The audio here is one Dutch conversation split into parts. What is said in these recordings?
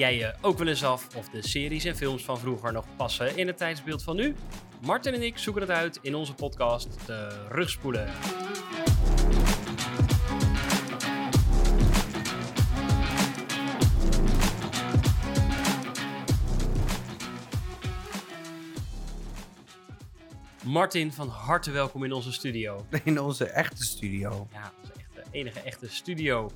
jij je ook wel eens af of de series en films van vroeger nog passen in het tijdsbeeld van nu? Martin en ik zoeken het uit in onze podcast De Rugspoelen. Martin, van harte welkom in onze studio. In onze echte studio. Ja, onze echte, enige echte studio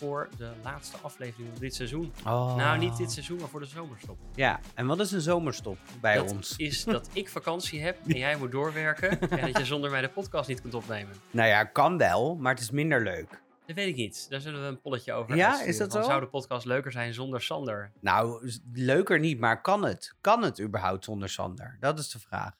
voor de laatste aflevering van dit seizoen. Oh. Nou, niet dit seizoen, maar voor de zomerstop. Ja, en wat is een zomerstop bij dat ons? is dat ik vakantie heb en jij moet doorwerken en dat je zonder mij de podcast niet kunt opnemen. Nou ja, kan wel, maar het is minder leuk. Dat weet ik niet. Daar zullen we een polletje over Ja, is dat zo? Zou de podcast leuker zijn zonder Sander? Nou, leuker niet, maar kan het? Kan het überhaupt zonder Sander? Dat is de vraag.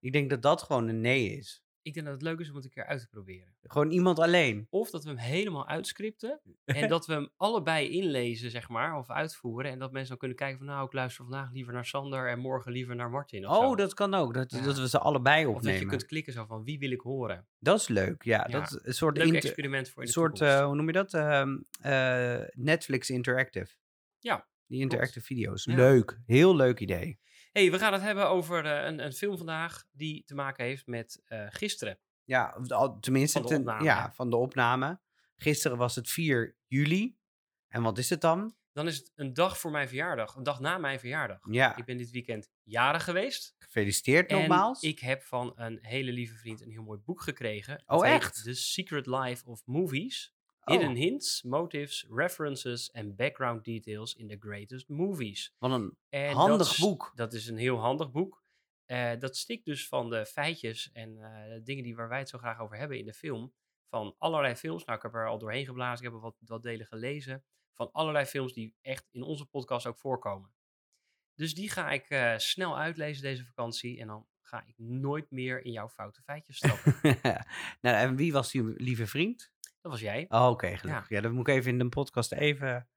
Ik denk dat dat gewoon een nee is. Ik denk dat het leuk is om het een keer uit te proberen. Gewoon iemand alleen. Of dat we hem helemaal uitscripten en dat we hem allebei inlezen, zeg maar, of uitvoeren. En dat mensen dan kunnen kijken van, nou, ik luister vandaag liever naar Sander en morgen liever naar Martin. Of zo. Oh, dat kan ook. Dat, Ja. dat we ze allebei Of dat je opnemen. kunt klikken zo van, wie wil ik horen? Dat is leuk, ja. Ja, Dat is een soort, Leuk experiment voor in de soort eh, hoe noem je dat? Ehm, eh, Netflix Interactive. Ja, Die interactive video's. Ja. Leuk. Heel leuk idee. Hey, we gaan het hebben over eh, een, een film vandaag die te maken heeft met eh, gisteren. Ja, tenminste Van de opname, ja, van de opname. Gisteren was het 4 juli. En wat is het dan? Dan is het een dag voor mijn verjaardag, een dag na mijn verjaardag. Ja, Ik ben dit weekend jarig geweest. gefeliciteerd nogmaals. ik heb van een hele lieve vriend een heel mooi boek gekregen. Oh, echt? The Secret Life of Movies. Oh, Hidden hints, motives, references en background details in the greatest movies. Wat een En handig dat boek. Dat is een heel handig boek. Eh, dat stikt dus van de feitjes en eh, de dingen die waar wij het zo graag over hebben in de film. Van allerlei films. Nou, ik heb er al doorheen geblazen. Ik heb er wat, wat delen gelezen. Van allerlei films die echt in onze podcast ook voorkomen. Dus die ga ik eh, snel uitlezen deze vakantie. En dan ga ik nooit meer in jouw foute feitjes stappen. nou, en wie was die lieve vriend? dat was jij. Oh, oké, gelukkig. Ja. dat moet ik even in de podcast even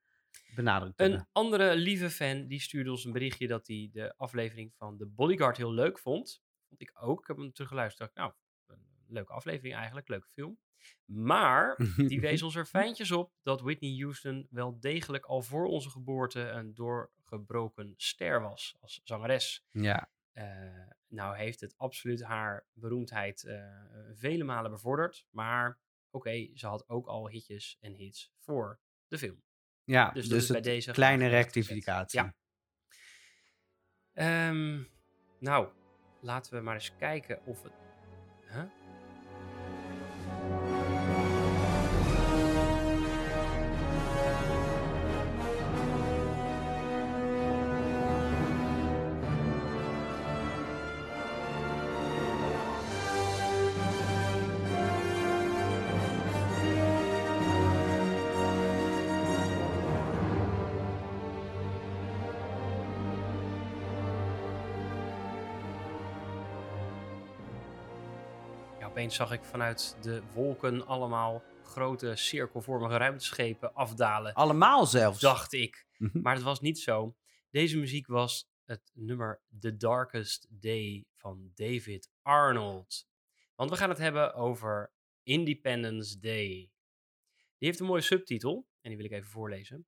benadrukt Een andere lieve fan die stuurde ons een berichtje dat hij de aflevering van The Bodyguard heel leuk vond. Vond ik ook. Ik heb hem teruggeluisterd. Nou, een leuke aflevering eigenlijk, leuke film. Maar die wees ons er fijntjes op dat Whitney Houston wel degelijk al voor onze geboorte een doorgebroken ster was als zangeres. ja, Eh, nou heeft het absoluut haar beroemdheid eh, vele malen bevorderd. Maar oké, ze had ook al hitjes en hits voor de film. ja, Dus dus, bij deze kleine rectificatie. Ja. Ehm, nou, laten we maar eens kijken of het. Huh? Opeens zag ik vanuit de wolken allemaal grote cirkelvormige ruimteschepen afdalen. Allemaal zelfs. Dacht ik. Mhm. Maar het was niet zo. Deze muziek was het nummer The Darkest Day van David Arnold. Want we gaan het hebben over Independence Day. Die heeft een mooie subtitel, en die wil ik even voorlezen.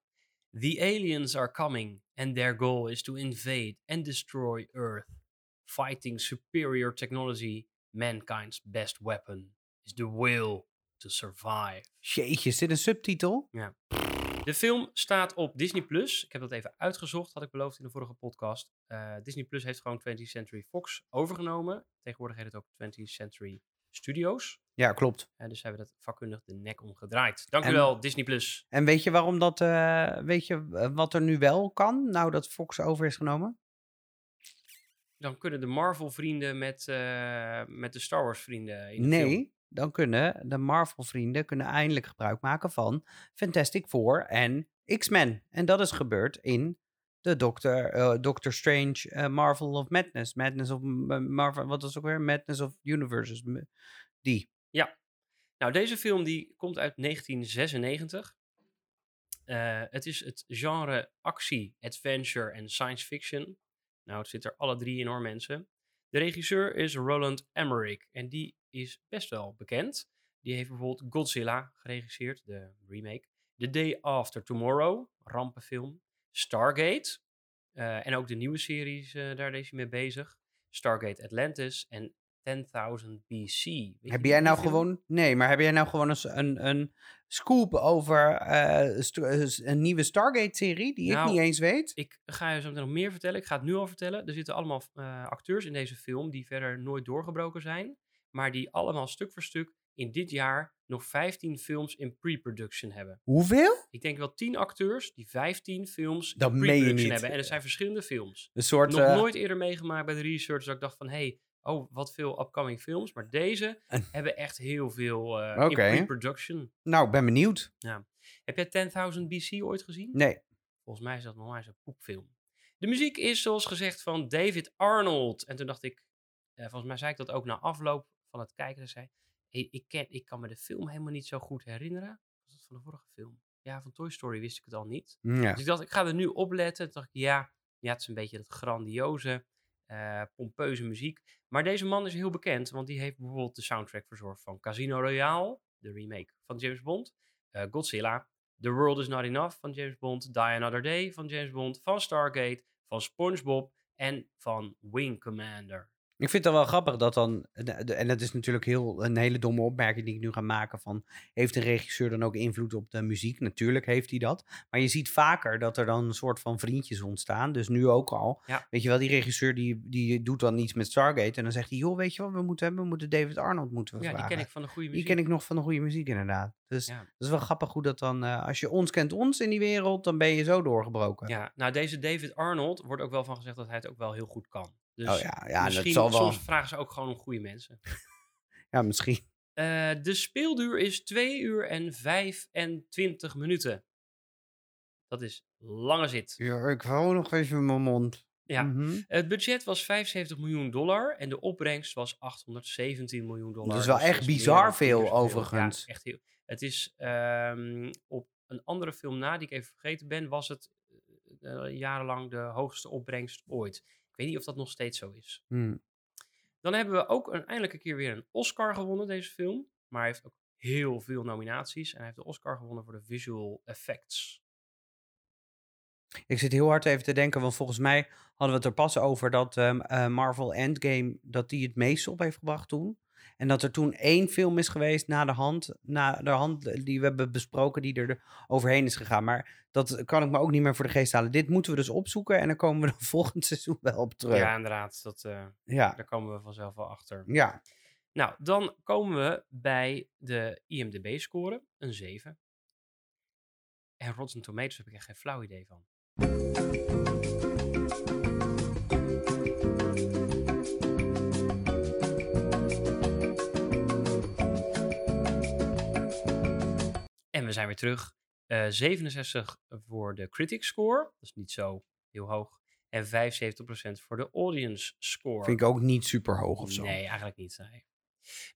The aliens are coming, and their goal is to invade and destroy Earth. Fighting superior technology, mankind's best weapon is the will to survive. Jeetje, is dit een subtitel? De film staat op Disney Plus. Ik heb dat even uitgezocht, had ik beloofd in de vorige podcast. Eh, Disney Plus heeft gewoon 20th Century Fox overgenomen. Tegenwoordig heet het ook 20th Century Studios. Ja, klopt. Eh, dus hebben we dat vakkundig de nek omgedraaid. Dank u En- wel, Disney Plus. En weet je waarom dat, eh, weet je wat er nu wel kan, nou dat Fox over is genomen? Dan kunnen de Marvel-vrienden met, eh, met de Star Wars-vrienden in de Nee, film. dan kunnen de Marvel-vrienden kunnen eindelijk gebruik maken van Fantastic Four en X-Men. En dat is gebeurd in de Doctor, eh, Doctor Strange eh, Marvel of Madness. Madness of Marvel, wat was ook weer? Madness of Universes. Die. Nou, deze film die komt uit 1996. Eh, het is het genre actie, adventure en science fiction. Nou, het zit er alle drie hoor, mensen. De regisseur is Roland Emmerich en die is best wel bekend. Die heeft bijvoorbeeld Godzilla geregisseerd, de remake. The Day After Tomorrow, rampenfilm. Stargate. eh, en ook de nieuwe series, eh, daar is mee bezig. Stargate Atlantis en 10.000 BC. Heb jij nou gewoon... Nee, maar heb jij nou gewoon eens een, een scoop over eh, eh, een nieuwe Stargate-serie die ik Nou, niet eens weet? Ik ga je zo meteen nog meer vertellen. Ik ga het nu al vertellen. Er zitten allemaal eh, acteurs in deze film die verder nooit doorgebroken zijn. Maar die allemaal stuk voor stuk in dit jaar nog 15 films in pre-production hebben. Hoeveel? Ik denk wel 10 acteurs die 15 films Dat in pre-production hebben. En er zijn verschillende films. Een soort... Nog nooit eerder meegemaakt bij de research dat ik dacht van... hey, oh, wat veel upcoming films. Maar deze hebben echt heel veel eh Oké. in pre-production. Nou, ik ben benieuwd. Heb jij 10.000 BC ooit gezien? Nee. Volgens mij is dat nog maar eens een poepfilm. De muziek is zoals gezegd van David Arnold. En toen dacht ik, eh, volgens mij zei ik dat ook na afloop van het kijken. Zei, hey, ik, ken, ik kan me de film helemaal niet zo goed herinneren. Was dat van de vorige film? Ja, van Toy Story wist ik het al niet. Ja. Dus ik dacht, ik ga er nu op letten. Toen dacht ik, ja, ja het is een beetje dat grandioze, eh, pompeuze muziek. Maar deze man is heel bekend, want die heeft bijvoorbeeld de soundtrack verzorgd van Casino Royale, de remake van James Bond, eh, Godzilla, The World Is Not Enough van James Bond, Die Another Day van James Bond, van Stargate, van SpongeBob en van Wing Commander. Ik vind het wel grappig dat dan, de- en dat is natuurlijk heel, een hele domme opmerking die ik nu ga maken van, heeft een regisseur dan ook invloed op de muziek? Natuurlijk heeft hij dat. Maar je ziet vaker dat er dan een soort van vriendjes ontstaan, dus nu ook al. Ja. Weet je wel, die regisseur die, die doet dan iets met Stargate en dan zegt hij, joh, weet je wat we moeten hebben? We moeten David Arnold moeten we Ja, die vragen. ken ik van de goede Die muziek. ken ik nog van de goede muziek inderdaad. Dus Ja. dat is wel grappig hoe dat dan, eh, als je ons kent ons in die wereld, dan ben je zo doorgebroken. Ja, nou deze David Arnold wordt ook wel van gezegd dat hij het ook wel heel goed kan. Dus oh ja, ja dat misschien, zal wel. soms vragen ze ook gewoon om goede mensen. Ja, misschien. Eh, de speelduur is 2 uur en 25 minuten. Dat is lange zit. Ja, ik hou nog even mijn mond. Ja. Mhm. Het budget was 75 miljoen dollar en de opbrengst was 817 miljoen dollar. Dat is wel Dus echt bizar veel, overigens. Ja, echt heel. Het is ehm, op een andere film na, die ik even vergeten ben, was het eh, eh, jarenlang de hoogste opbrengst ooit. Ik weet niet of dat nog steeds zo is. Hm. Dan hebben we ook een, eindelijk een keer weer een Oscar gewonnen, deze film. Maar hij heeft ook heel veel nominaties. En hij heeft de Oscar gewonnen voor de visual effects. Ik zit heel hard even te denken, want volgens mij hadden we het er pas over dat ehm, eh, Marvel Endgame, dat die het meest op heeft gebracht toen. En dat er toen één film is geweest na de hand, na de hand die we hebben besproken, die er overheen is gegaan. Maar dat kan ik me ook niet meer voor de geest halen. Dit moeten we dus opzoeken en dan komen we dan volgend seizoen wel op terug. Ja, inderdaad. Dat, eh, ja. daar komen we vanzelf wel achter. ja. Nou, dan komen we bij de IMDb-score, een 7. En Rotten Tomatoes heb ik echt geen flauw idee van. We zijn weer terug. Eh 67 voor de critic score, dat is niet zo heel hoog. En 75% voor de audience score. Vind ik ook niet super hoog of zo. Nee, eigenlijk niet. Nee.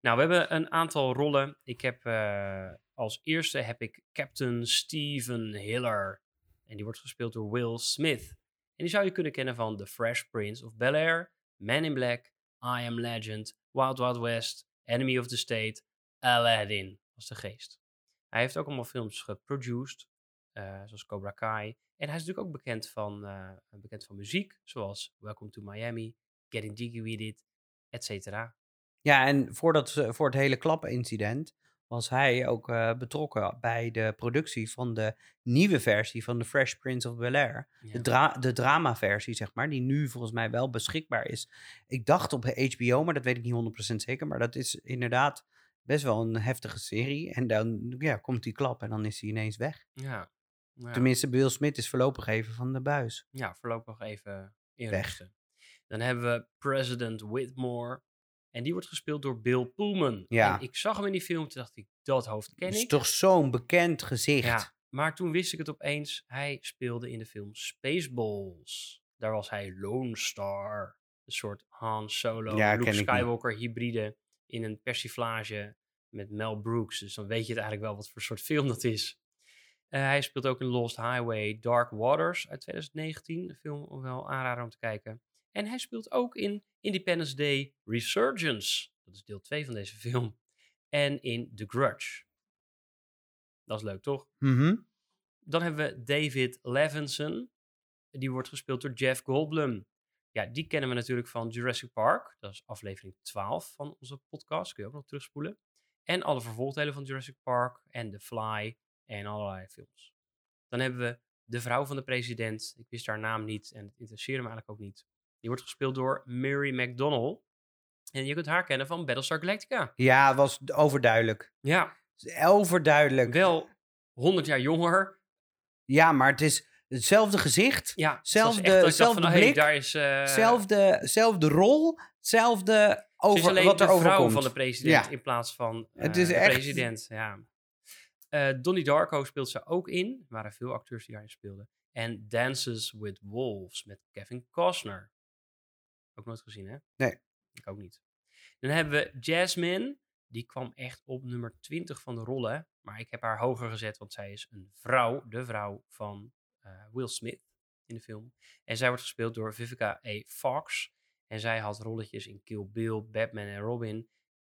Nou, we hebben een aantal rollen. Ik heb eh, als eerste heb ik Captain Steven Hiller. En die wordt gespeeld door Will Smith. En die zou je kunnen kennen van The Fresh Prince of Bel-Air, Man in Black, I Am Legend, Wild Wild West, Enemy of the State, Aladdin was de geest. Hij heeft ook allemaal films geproduced, eh, zoals Cobra Kai. En hij is natuurlijk ook bekend van, eh, bekend van muziek, zoals Welcome to Miami, Getting Jiggy With It, et cetera. Ja, en voordat, ze- voor het hele klappenincident was hij ook eh, betrokken bij de productie van de nieuwe versie van The Fresh Prince of Bel-Air. Ja. De, dra de drama-versie, zeg maar, die nu volgens mij wel beschikbaar is. Ik dacht op HBO, maar dat weet ik niet 100% zeker. Maar dat is inderdaad best wel een heftige serie. En dan ja, komt die klap en dan is hij ineens weg. Ja. Ja. Tenminste, Will Smith is voorlopig even van de buis. ja, voorlopig even Weg. inrusten. Dan hebben we President Whitmore. En die wordt gespeeld door Bill Pullman. Ja. En ik zag hem in die film, toen dacht ik, dat hoofd ken Het is ik. toch zo'n bekend gezicht. Ja, maar toen wist ik het opeens. Hij speelde in de film Spaceballs. Daar was hij Lone Star. Een soort Han Solo, Ja, Luke ik. Skywalker hybride in een persiflage met Mel Brooks. Dus dan weet je het eigenlijk wel wat voor soort film dat is. Eh, hij speelt ook in Lost Highway Dark Waters uit 2019. Een film wel aanraden om te kijken. En hij speelt ook in Independence Day Resurgence. Dat is deel 2 van deze film. En in The Grudge. Dat is leuk, toch? Mhm. Dan hebben we David Levinson. die wordt gespeeld door Jeff Goldblum. Ja, die kennen we natuurlijk van Jurassic Park. Dat is aflevering 12 van onze podcast. Kun je ook nog terugspoelen. En alle vervolgdelen van Jurassic Park en The Fly en allerlei films. Dan hebben we de vrouw van de president. Ik wist haar naam niet en het interesseerde me eigenlijk ook niet. Die wordt gespeeld door Mary McDonnell. En je kunt haar kennen van Battlestar Galactica. Ja, was overduidelijk. Ja, Overduidelijk. wel 100 jaar jonger. Ja, maar het is hetzelfde gezicht, Ja, Zelfde- is van, hey, blik, daar is, eh, zelfde, zelfde rol, hetzelfde Ze is over alleen wat er de vrouw overkomt. van de president Ja. in plaats van eh, Het is de echt- president. Ja. Eh, Donnie Darko speelt ze ook in. Er waren veel acteurs die daarin speelden. En Dances with Wolves met Kevin Costner. Ook nooit gezien, hè? Nee. Ik ook niet. Dan hebben we Jasmine. Die kwam echt op nummer 20 van de rollen. Maar ik heb haar hoger gezet, want zij is een vrouw. De vrouw van eh, Will Smith in de film. En zij wordt gespeeld door Vivica A. Fox. En zij had rolletjes in Kill Bill, Batman en Robin.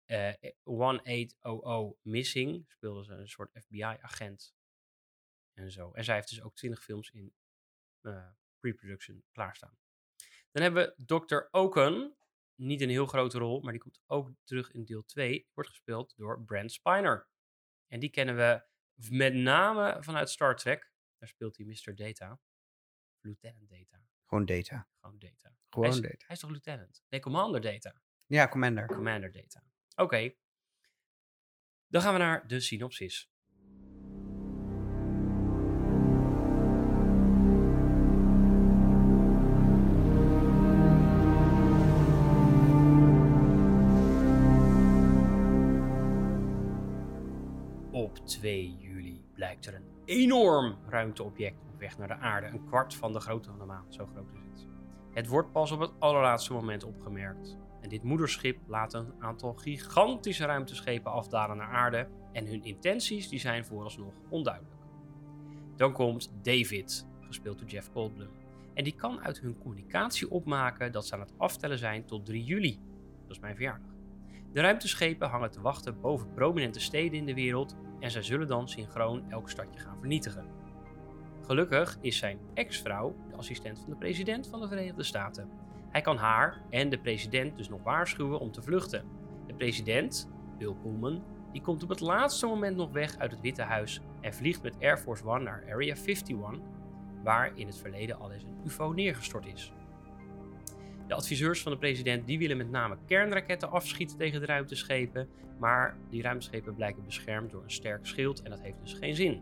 Eh 1800 Missing speelde ze een soort FBI-agent. En zo. En zij heeft dus ook 20 films in eh, pre-production klaarstaan. Dan hebben we Dr. Oken. Niet een heel grote rol, maar die komt ook terug in deel 2. Wordt gespeeld door Brent Spiner. En die kennen we met name vanuit Star Trek. Daar speelt hij Mr. Data. Lieutenant Data. Gewoon data. Gewoon Data. Gewoon hij is, data. Hij is toch Lieutenant? Nee, Commander Data. Ja, Commander. Commander Data. Oké. Dan gaan we naar de synopsis. Op 2 juli blijkt er een enorm ruimteobject op weg naar de aarde. Een kwart van de grootte van de maan. Zo groot is het. Het wordt pas op het allerlaatste moment opgemerkt. En dit moederschip laat een aantal gigantische ruimteschepen afdalen naar aarde. En hun intenties die zijn vooralsnog onduidelijk. Dan komt David, gespeeld door Jeff Goldblum. En die kan uit hun communicatie opmaken dat ze aan het aftellen zijn tot 3 juli. Dat is mijn verjaardag. De ruimteschepen hangen te wachten boven prominente steden in de wereld en zij zullen dan synchroon elk stadje gaan vernietigen. Gelukkig is zijn ex-vrouw de assistent van de president van de Verenigde Staten. Hij kan haar en de president dus nog waarschuwen om te vluchten. De president, Bill Pullman, die komt op het laatste moment nog weg uit het Witte Huis en vliegt met Air Force One naar Area 51, waar in het verleden al eens een UFO neergestort is. De adviseurs van de president die willen met name kernraketten afschieten tegen de ruimteschepen, maar die ruimteschepen blijken beschermd door een sterk schild en dat heeft dus geen zin.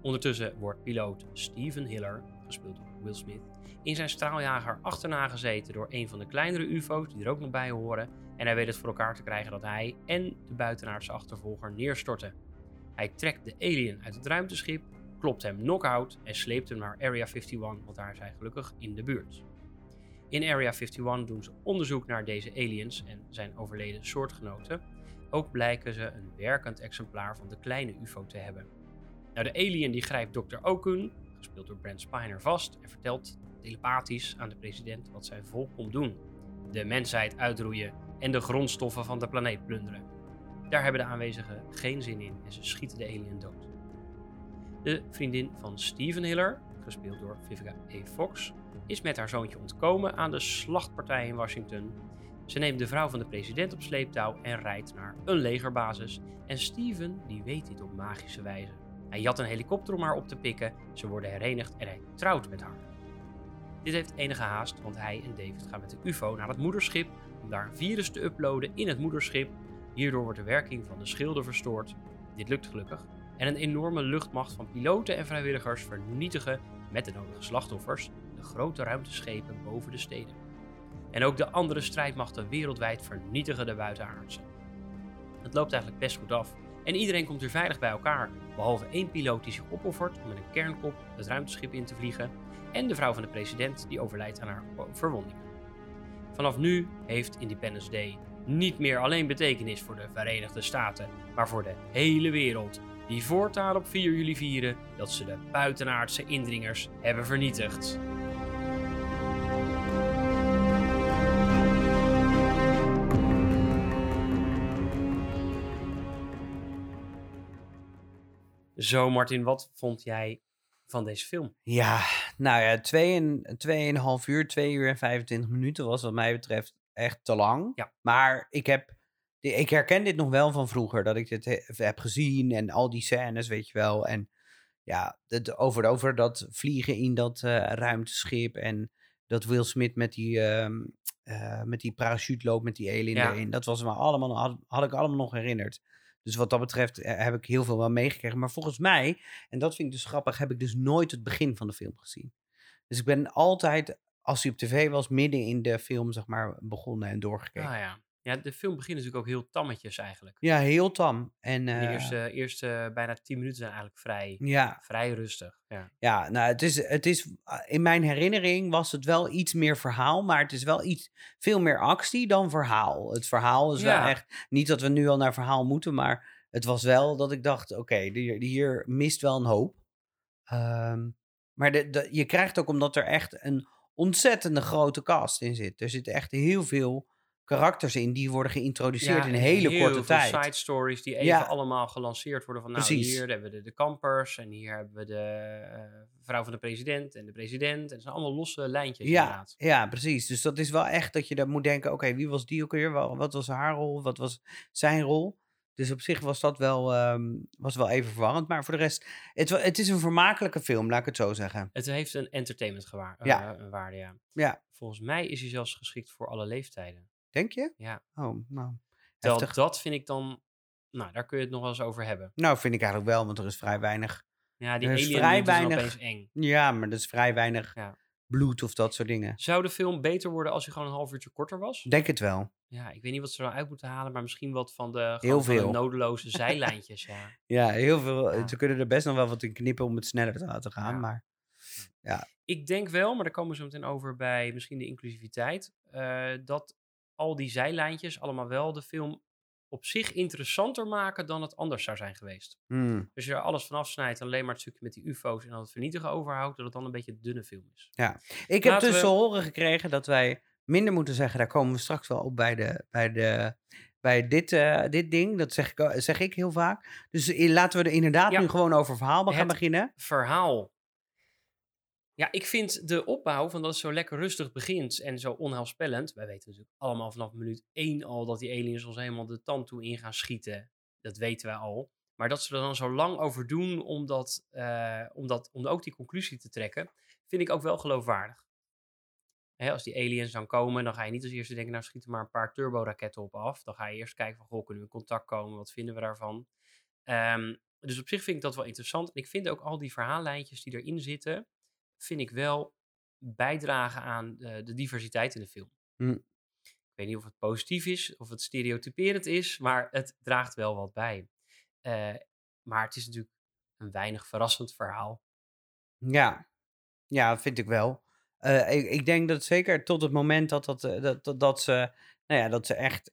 Ondertussen wordt piloot Steven Hiller, gespeeld door Will Smith, in zijn straaljager achterna gezeten door een van de kleinere UFO's die er ook nog bij horen en hij weet het voor elkaar te krijgen dat hij en de buitenaardse achtervolger neerstorten. Hij trekt de alien uit het ruimteschip, klopt hem knock-out en sleept hem naar Area 51, want daar hij gelukkig in de buurt. In Area 51 doen ze onderzoek naar deze aliens en zijn overleden soortgenoten. Ook blijken ze een werkend exemplaar van de kleine UFO te hebben. Nou, de alien die grijpt Dr. Okun, gespeeld door Brent Spiner, vast en vertelt telepathisch aan de president wat zijn volk komt doen: de mensheid uitroeien en de grondstoffen van de planeet plunderen. Daar hebben de aanwezigen geen zin in en ze schieten de alien dood. De vriendin van Steven Hiller, gespeeld door Vivica A. Fox, is met haar zoontje ontkomen aan de slachtpartij in Washington. Ze neemt de vrouw van de president op sleeptouw en rijdt naar een legerbasis. En Steven die weet dit op magische wijze. Hij jat een helikopter om haar op te pikken, ze worden herenigd en hij trouwt met haar. Dit heeft enige haast, want hij en David gaan met de UFO naar het moederschip om daar een virus te uploaden in het moederschip. Hierdoor wordt de werking van de schilden verstoord. Dit lukt gelukkig. En een enorme luchtmacht van piloten en vrijwilligers vernietigen met de nodige slachtoffers de grote ruimteschepen boven de steden. En ook de andere strijdmachten wereldwijd vernietigen de buitenaardse. Het loopt eigenlijk best goed af en iedereen komt weer veilig bij elkaar, behalve één piloot die zich opoffert om met een kernkop het ruimteschip in te vliegen en de vrouw van de president die overlijdt aan haar verwondingen. Vanaf nu heeft Independence Day niet meer alleen betekenis voor de Verenigde Staten, maar voor de hele wereld, die voortaan op 4 juli vieren dat ze de buitenaardse indringers hebben vernietigd. Zo, Martin, wat vond jij van deze film? Ja, nou ja, twee en, tweeënhalf uur, twee uur en 25 minuten was wat mij betreft echt te lang. Ja. Maar ik heb, ik herken dit nog wel van vroeger, dat ik dit he- heb gezien en al die scènes, weet je wel. En ja, het, over en over dat vliegen in dat eh, ruimteschip en dat Will Smith met die, ehm, eh, met die parachute loopt met die alien Ja. erin. Dat was me allemaal, had, had ik allemaal nog herinnerd. Dus wat dat betreft eh, heb ik heel veel wel meegekregen. Maar volgens mij, en dat vind ik dus grappig, heb ik dus nooit het begin van de film gezien. Dus ik ben altijd, als hij op tv was, midden in de film, zeg maar, begonnen en doorgekeken. Ah ja. Ja, de film begint natuurlijk ook heel tammetjes eigenlijk. Ja, heel tam. En De eh, eerste, eerste bijna tien minuten zijn eigenlijk vrij, ja, vrij rustig. Ja. ja, nou, het is, het is, in mijn herinnering was het wel iets meer verhaal, maar het is wel iets, veel meer actie dan verhaal. Het verhaal is wel echt, niet dat we nu al naar verhaal moeten, maar het was wel dat ik dacht, oké, hier, hier mist wel een hoop. Ehm, maar de, de, je krijgt ook omdat er echt een ontzettende grote cast in zit. Er zitten echt heel veel karakters in die worden geïntroduceerd in een en hele heel korte veel tijd. side stories die even Ja. allemaal gelanceerd worden. Van nou, Precies. hier hebben we de, de kampers en hier hebben we de eh, vrouw van de president en de president. En het zijn allemaal losse lijntjes Ja, inderdaad. ja, precies. Dus dat is wel echt dat je dan moet denken: oké, wie was die ook weer? Wa- Wat was haar rol? Wat was zijn rol? Dus op zich was dat wel, ehm, was wel even verwarrend. Maar voor de rest, het, het is een vermakelijke film, laat ik het zo zeggen. Het heeft een entertainment gewaar, Ja. eh, waarde, ja. Ja, Volgens mij is hij zelfs geschikt voor alle leeftijden. Denk je? Ja. Oh, nou. Terwijl dat vind ik dan... Nou, daar kun je het nog wel eens over hebben. Nou, vind ik eigenlijk wel, want er is vrij weinig. Ja, die Er is vrij is weinig- opeens eng. Ja, maar er is vrij weinig Ja. bloed of dat soort dingen. Zou de film beter worden als hij gewoon een half uurtje korter was? Denk het wel. Ja, ik weet niet wat ze er nou uit moeten halen, maar misschien wat van de, Heel van de veel. nodeloze zijlijntjes. Ja. Ja, heel veel. Ja. Ze kunnen er best nog wel wat in knippen om het sneller te laten gaan. Ja. Maar Ik denk wel, maar daar komen we zo meteen over bij misschien de inclusiviteit, eh, dat al die zijlijntjes allemaal wel de film op zich interessanter maken dan het anders zou zijn geweest. Als je er alles vanaf snijdt en alleen maar het stukje met die ufo's en dan het vernietigen overhoudt, dat het dan een beetje een dunne film is. Ik heb dus we- horen gekregen dat wij minder moeten zeggen. Daar komen we straks wel op bij, de, bij, de, bij dit, eh, dit ding. Dat zeg ik, eh, zeg ik heel vaak. Dus eh, laten we er inderdaad Ja. nu gewoon over verhaal gaan Het- beginnen. Verhaal. Ja, ik vind de opbouw van dat het zo lekker rustig begint en zo onheilspellend. Wij weten natuurlijk allemaal vanaf minuut één al dat die aliens ons helemaal de tand toe in gaan schieten. Dat weten wij al. Maar dat ze er dan zo lang over doen om, dat, eh, om, dat, om ook die conclusie te trekken, vind ik ook wel geloofwaardig. Als die aliens dan komen, dan ga je niet als eerste denken, nou schieten maar een paar turboraketten op af. Dan ga je eerst kijken van, goh, kunnen we in contact komen? Wat vinden we daarvan? Ehm, dus op zich vind ik dat wel interessant. En ik vind ook al die verhaallijntjes die erin zitten, vind ik wel bijdragen aan eh, de diversiteit in de film. Hm. Ik weet niet of het positief is, of het stereotyperend is, maar het draagt wel wat bij. Eh, maar het is natuurlijk een weinig verrassend verhaal. Ja, ja vind ik wel. Eh, ik, ik denk dat zeker tot het moment dat, dat, dat, dat, dat, ze, nou ja, dat ze echt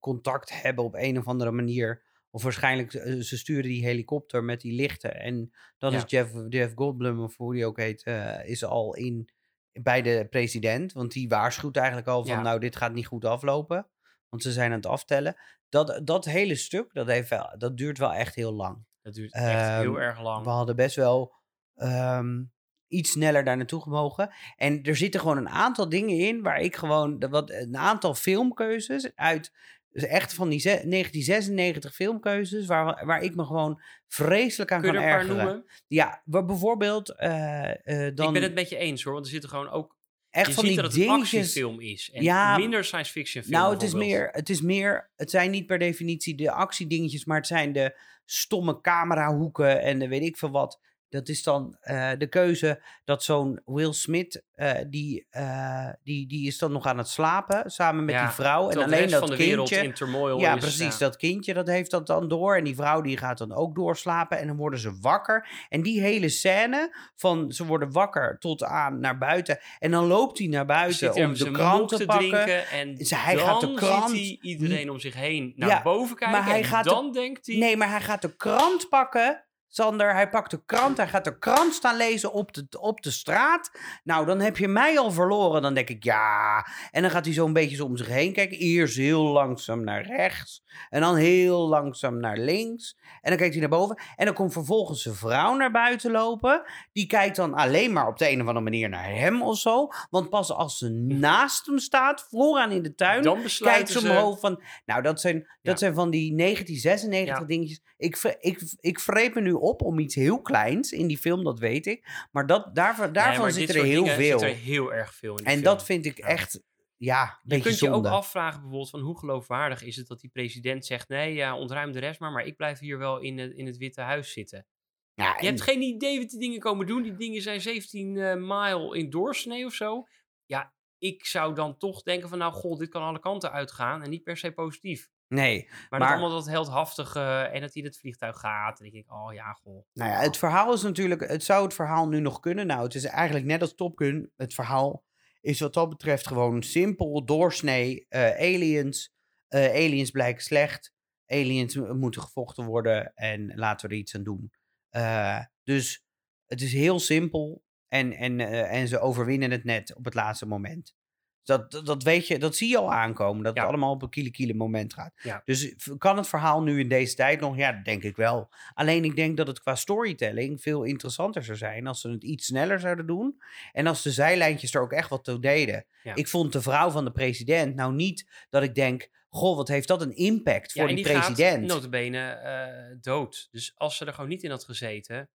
contact hebben op een of andere manier. Of waarschijnlijk, eh, ze sturen die helikopter met die lichten. En dan Ja. is Jeff, Jeff Goldblum, of hoe die ook heet, eh, is al in, bij de president. Want die waarschuwt eigenlijk al van, Ja. nou, dit gaat niet goed aflopen. Want ze zijn aan het aftellen. Dat, dat hele stuk, dat, heeft wel, dat duurt wel echt heel lang. Dat duurt echt heel Ehm, erg lang. We hadden best wel ehm, iets sneller daar naartoe gemogen. En er zitten gewoon een aantal dingen in waar ik gewoon, wat, een aantal filmkeuzes uit, dus echt van die ze- 1996 filmkeuzes, waar, waar ik me gewoon vreselijk aan Kun je kan er een paar ergeren. noemen? Ja, waar bijvoorbeeld eh, eh, dan Ik ben het met je eens hoor, want er zitten gewoon ook... echt je van ziet die dat het een actiefilm is en Ja, minder science fiction film Nou, het is, meer, het is meer, het zijn niet per definitie de actiedingetjes, maar het zijn de stomme camerahoeken en de weet ik veel wat. Dat is dan eh, de keuze dat zo'n Will Smith, eh, die, eh, die, die is dan nog aan het slapen samen met Ja, die vrouw. En alleen dat van de wereld kindje. Ja, is. precies. Dat kindje dat heeft dat dan door. En die vrouw die gaat dan ook doorslapen. En dan worden ze wakker. En die hele scène van ze worden wakker tot aan naar buiten. En dan loopt hij naar buiten om de krant te te pakken. drinken en Ze- hij dan gaat de krant- iedereen om zich heen naar Ja, boven kijken maar hij en gaat de- dan denkt hij... Nee, maar hij gaat de krant pakken Sander, hij pakt de krant, hij gaat de krant staan lezen op de, op de straat. Nou, dan heb je mij al verloren. Dan denk ik, ja. En dan gaat hij zo een beetje zo om zich heen kijken. Eerst heel langzaam naar rechts. En dan heel langzaam naar links. En dan kijkt hij naar boven. En dan komt vervolgens zijn vrouw naar buiten lopen. Die kijkt dan alleen maar op de een of andere manier naar hem of zo. Want pas als ze naast hem staat, vooraan in de tuin, Dan kijkt ze omhoog van... Nou, dat zijn, dat Ja. zijn van die 1996 Ja. dingetjes. Ik, vre- ik, ik vreep me nu op om iets heel kleins in die film, dat weet ik. Maar dat, daarvan, daarvan zit er heel veel. Zit er heel erg veel in En film. dat vind ik Ja. echt, ja, een Je kunt je ook zonde. afvragen bijvoorbeeld van hoe geloofwaardig is het dat die president zegt... nee, ja, ontruim de rest maar, maar ik blijf hier wel in het, in het Witte Huis zitten. Ja, Je en- hebt geen idee wat die dingen komen doen. Die dingen zijn 17 eh mile in doorsnee of zo. Ja, ik zou dan toch denken van... nou, god, dit kan alle kanten uitgaan en niet per se positief. Nee, Maar, Maar- allemaal dat heldhaftige en dat hij in het vliegtuig gaat. En dan denk ik, oh ja, goh. nou ja, het verhaal is natuurlijk, het zou het verhaal nu nog kunnen. Nou, het is eigenlijk net als Top Gun. Het verhaal is wat dat betreft gewoon simpel, doorsnee, eh, aliens. eh, aliens blijken slecht. Aliens moeten gevochten worden en laten we er iets aan doen. Eh, dus het is heel simpel en, en, en ze overwinnen het net op het laatste moment. Dat, dat, weet je, dat zie je al aankomen. Dat Ja. het allemaal op een kiele kiele moment gaat. Ja. Dus v- kan het verhaal nu in deze tijd nog? Ja, dat denk ik wel. Alleen ik denk dat het qua storytelling veel interessanter zou zijn als ze het iets sneller zouden doen. En als de zijlijntjes er ook echt wat toe deden. Ja. Ik vond de vrouw van de president nou niet dat ik denk, goh, wat heeft dat een impact voor die, die president. gaat notabene eh, dood. Dus als ze er gewoon niet in had gezeten...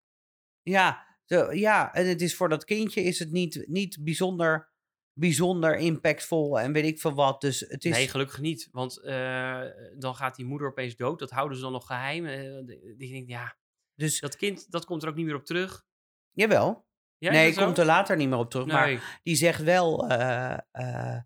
Ja, ja, en het is voor dat kindje is het niet, niet bijzonder, bijzonder impactvol en weet ik veel wat. Dus het is, Nee, gelukkig niet. Want eh, dan gaat die moeder opeens dood. Dat houden ze dan nog geheim. Eh, ik denk, ja, dus dat kind, dat komt er ook niet meer op terug. jawel. Ja, nee, komt er later niet meer op terug. Maar die zegt wel, eh, eh,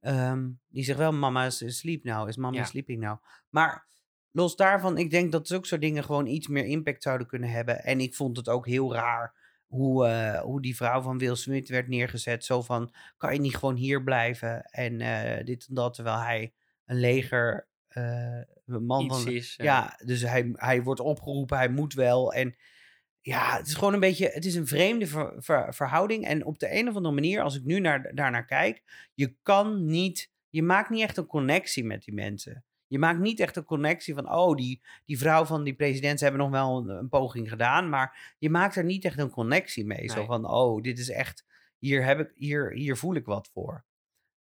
ehm, die zegt wel, mama is sleep now, is mama Ja. sleeping now. Maar los daarvan, ik denk dat zulke soort dingen gewoon iets meer impact zouden kunnen hebben. En ik vond het ook heel raar hoe, eh, hoe die vrouw van Will Smith werd neergezet. Zo van, kan je niet gewoon hier blijven en eh, dit en dat, terwijl hij een leger eh, man Iets van... is. eh, Ja, dus hij, hij wordt opgeroepen, hij moet wel. En ja, het is gewoon een beetje, het is een vreemde ver- ver- verhouding. En op de een of andere manier, als ik nu naar, daarnaar kijk, je kan niet, je maakt niet echt een connectie met die mensen. Je maakt niet echt een connectie van, oh, die, die vrouw van die president, ze hebben nog wel een, een poging gedaan, maar je maakt er niet echt een connectie mee. Zo van, oh, dit is echt, hier, heb ik, hier, hier voel ik wat voor.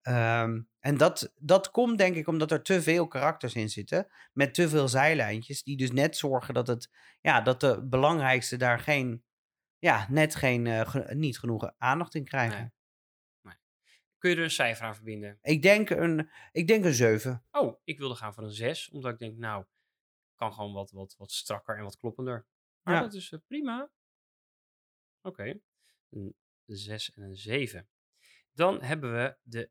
Ehm, en dat, dat komt denk ik omdat er te veel karakters in zitten. Met te veel zijlijntjes. Die dus net zorgen dat, het, ja, dat de belangrijkste daar geen, ja, net geen, eh, ge- niet genoeg aandacht in krijgen. Nee. Kun je er een cijfer aan verbinden? Ik, denk een, ik denk een 7. Oh, ik wilde gaan voor een 6. Omdat ik denk, nou, kan gewoon wat, wat, wat strakker en wat kloppender. Maar Ja. dat is eh, prima. Oké. Een 6 en een 7. Dan hebben we de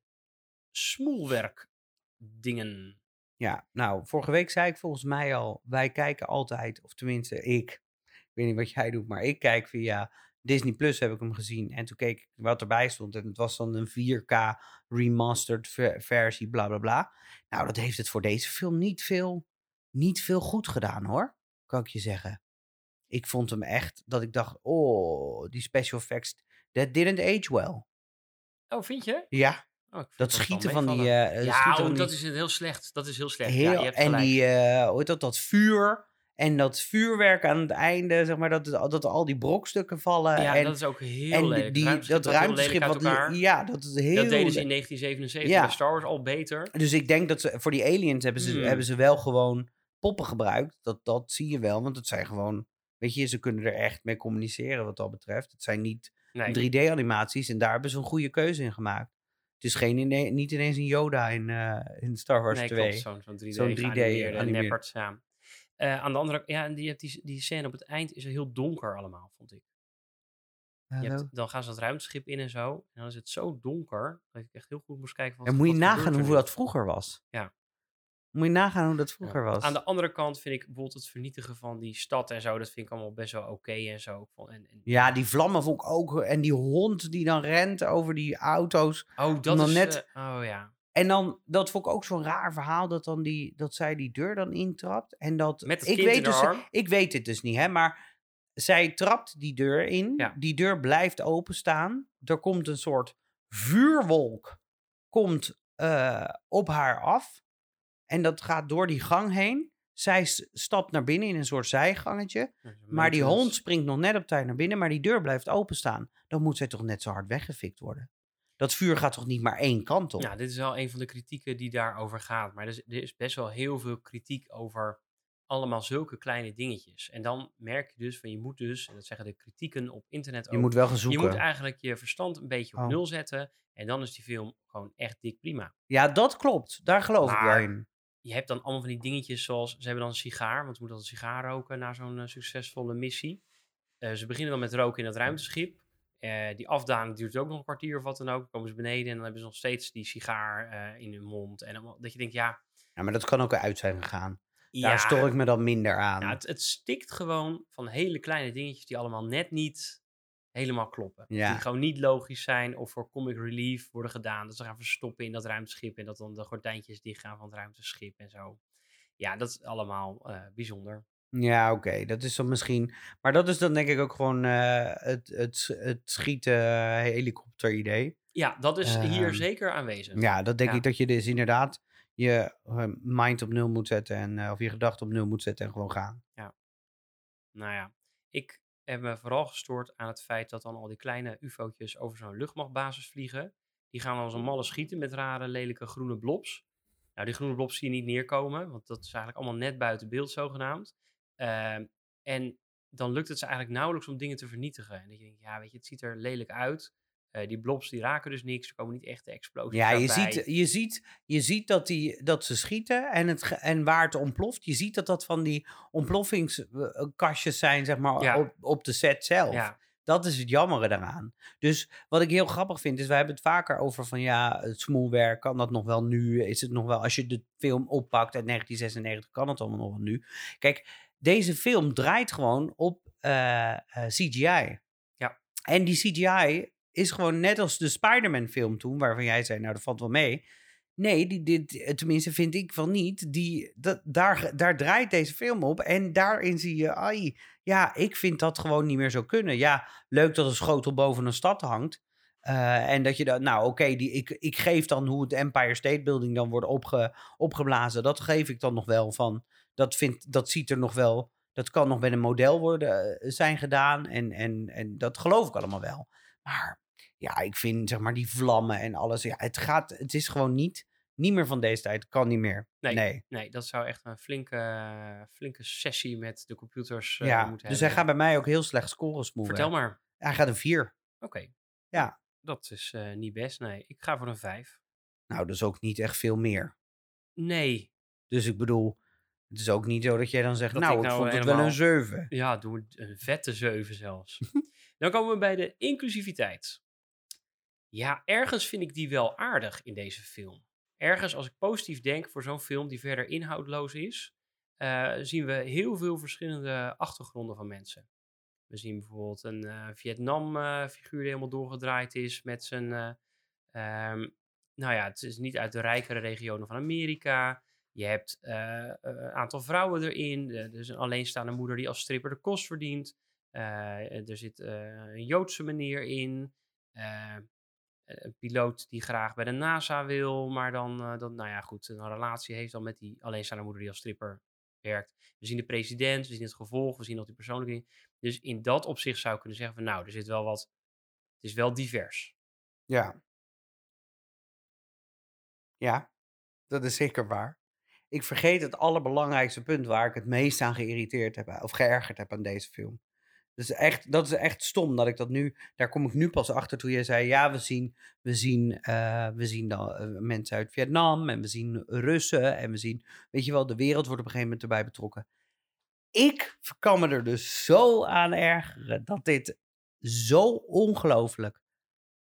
smoelwerk dingen. Ja, nou, vorige week zei ik volgens mij al, wij kijken altijd, of tenminste ik, ik weet niet wat jij doet, maar ik kijk via Disney Plus heb ik hem gezien. En toen keek ik wat erbij stond en het was dan een 4K remastered ver- versie, bla bla bla. Nou, dat heeft het voor deze film niet veel, niet veel goed gedaan hoor, kan ik je zeggen. Ik vond hem echt, dat ik dacht, oh, die special effects, that didn't age well. Oh, vind je? Ja, Oh, dat schieten van die... eh, ja, schieten oh, dat die- is heel slecht. Dat is heel slecht. Heel, ja, je hebt en die, eh, hoe heet dat, dat vuur en dat vuurwerk aan het einde, zeg maar, dat, dat al die brokstukken vallen. ja, en, dat is ook heel en lelijk. die, Ruimteschip dat ruimteschip wat, ja, dat is heel Dat deden ze in le- 1977 Ja. bij Star Wars al beter. Dus ik denk dat ze voor die aliens hebben ze, Hmm. hebben ze wel gewoon poppen gebruikt. Dat, dat zie je wel, want het zijn gewoon, weet je, ze kunnen er echt mee communiceren wat dat betreft. Het zijn niet Nee. 3D-animaties en daar hebben ze een goede keuze in gemaakt. Het is geen, ine- niet ineens een Yoda in, eh, in Star Wars nee, 2. klopt. Zo'n zo'n 3D, Zo'n 3D geanimeerde animeerd. neppert, ja. Eh, aan de andere ja, en die, hebt die, die scène op het eind is heel donker allemaal, vond ik. Je hebt, dan gaan ze dat ruimteschip in en zo. En dan is het zo donker dat ik echt heel goed moest kijken. Van, En wat- moet je wat nagaan hoe dat vroeger was. Ja. Moet je nagaan hoe dat Ja. vroeger was. Aan de andere kant vind ik bijvoorbeeld het vernietigen van die stad en zo. Dat vind ik allemaal best wel oké en zo. En, en, Ja, die vlammen vond ik ook. En die hond die dan rent over die auto's. Oh, dat is... net- eh, oh ja. En dan, dat vond ik ook zo'n raar verhaal, dat, dan die, dat zij die deur dan intrapt. En dat, Met het ik weet dus. Ik weet het dus niet, hè. Maar zij trapt die deur in. Ja. Die deur blijft openstaan. Er komt een soort vuurwolk komt, eh, op haar af. En dat gaat door die gang heen. Zij stapt naar binnen in een soort zijgangetje. Maar die hond springt nog net op tijd naar binnen, maar die deur blijft openstaan. Dan moet zij toch net zo hard weggefikt worden. Dat vuur gaat toch niet maar één kant op? Ja, dit is wel een van de kritieken die daarover gaat. Maar er is, er is best wel heel veel kritiek over allemaal zulke kleine dingetjes. En dan merk je dus van je moet dus, en dat zeggen de kritieken op internet ook. je moet wel gaan je zoeken. moet eigenlijk je verstand een beetje op Oh. nul zetten. En dan is die film gewoon echt dik prima. Ja, dat klopt. Daar geloof ik wel in. Je hebt dan allemaal van die dingetjes zoals, ze hebben dan een sigaar, want ze moeten dan een sigaar roken na zo'n eh, succesvolle missie. Eh, ze beginnen dan met roken in dat ruimteschip. Eh, die afdaling duurt ook nog een kwartier of wat dan ook. Dan komen ze beneden en dan hebben ze nog steeds die sigaar eh, in hun mond. En dan, dat je denkt, ja, Ja, maar dat kan ook uit zijn gegaan. ja, Daar stoor ik me dan minder aan. ja, het, het stikt gewoon van hele kleine dingetjes die allemaal net niet helemaal kloppen. Ja. Die gewoon niet logisch zijn of voor comic relief worden gedaan. Dat ze gaan verstoppen in dat ruimteschip en dat dan de gordijntjes dichtgaan van het ruimteschip en zo. Ja, dat is allemaal eh, bijzonder. Ja, oké. Dat is dan misschien... Maar dat is dan denk ik ook gewoon eh, het, het, het schieten eh, helikopter idee. Ja, dat is hier Ehm, zeker aanwezig. Ja, dat denk Ja. ik dat je dus inderdaad je eh, mind op nul moet zetten. En, of je gedachten op nul moet zetten en gewoon gaan. Nou ja, ik heb me vooral gestoord aan het feit dat dan al die kleine ufo'tjes over zo'n luchtmachtbasis vliegen. Die gaan dan als een malle schieten met rare, lelijke groene blobs. Nou, die groene blobs zie je niet neerkomen, want dat is eigenlijk allemaal net buiten beeld zogenaamd. Ehm, en dan lukt het ze eigenlijk nauwelijks om dingen te vernietigen. En dat je denkt, ja, weet je, het ziet er lelijk uit. Eh, die blobs die raken dus niks, er komen niet echte explosies Ja, je daarbij. ziet, je ziet, je ziet dat, die, dat ze schieten en, het, en waar het ontploft. Je ziet dat dat van die ontploffingskastjes zijn, zeg maar, Ja. op, op de set zelf. Ja, Dat is het jammere daaraan. Dus wat ik heel grappig vind, is wij hebben het vaker over van ja, het smoelwerk, kan dat nog wel nu? Is het nog wel, als je de film oppakt uit 1996, kan het allemaal nog wel nu? Kijk, deze film draait gewoon op eh, eh, CGI. Ja. En die CGI is gewoon net als de Spider-Man film toen, waarvan jij zei, nou dat valt wel mee. Nee, die, dit, tenminste vind ik van niet. Die, dat, daar, daar draait deze film op. En daarin zie je, ai, ja, ik vind dat gewoon niet meer zo kunnen. Ja, leuk dat een schotel boven een stad hangt. Eh, en dat je dan, nou oké, die ik, ik geef dan hoe het Empire State Building dan wordt opge, opgeblazen. Dat geef ik dan nog wel van. Dat, vind, dat ziet er nog wel, dat kan nog met een model worden, eh, zijn gedaan. En, en, en dat geloof ik allemaal wel. Maar ja, ik vind zeg maar die vlammen en alles. Ja, het gaat, het is gewoon niet, niet meer van deze tijd. Kan niet meer. Nee. nee. nee, dat zou echt een flinke, flinke sessie met de computers eh, ja, moeten dus hij hebben. gaat bij mij ook heel slecht scoren, Smoel. Vertel maar. Hij gaat een 4. Oké. Ja. Dat is eh, niet best, nee. Ik ga voor een 5. Nou, dat is ook niet echt veel meer. Nee. Dus ik bedoel, het is ook niet zo dat jij dan zegt, Dat nou, ik ik nou vond het wel een 7. Ja, doen we een vette 7 zelfs. Dan komen we bij de inclusiviteit. Ja, ergens vind ik die wel aardig in deze film. Ergens, als ik positief denk voor zo'n film die verder inhoudloos is, eh, zien we heel veel verschillende achtergronden van mensen. We zien bijvoorbeeld een eh, Vietnam-figuur die helemaal doorgedraaid is met zijn. eh, ehm, nou ja, het is niet uit de rijkere regionen van Amerika. Je hebt eh, eh, een aantal vrouwen erin. Er is een alleenstaande moeder die als stripper de kost verdient. Eh, er zit een Joodse meneer in. Een piloot die graag bij de NASA wil, maar dan, dan nou ja, goed, een relatie heeft dan met die alleenstaande moeder die als stripper werkt. We zien de president, we zien het gevolg, we zien dat die persoonlijke dingen. Dus in dat opzicht zou ik kunnen zeggen van, nou, er zit wel wat, het is wel divers. Ja. Ja, dat is zeker waar. Ik vergeet het allerbelangrijkste punt waar ik het meest aan geïrriteerd heb, of geërgerd heb aan deze film. Dus echt, dat is echt stom dat ik dat nu, daar kom ik nu pas achter toen je zei, ja, we zien, we zien, eh, we zien dan eh, mensen uit Vietnam en we zien Russen en we zien, weet je wel, de wereld wordt op een gegeven moment erbij betrokken. Ik kan me er dus zo aan ergeren dat dit zo ongelooflijk,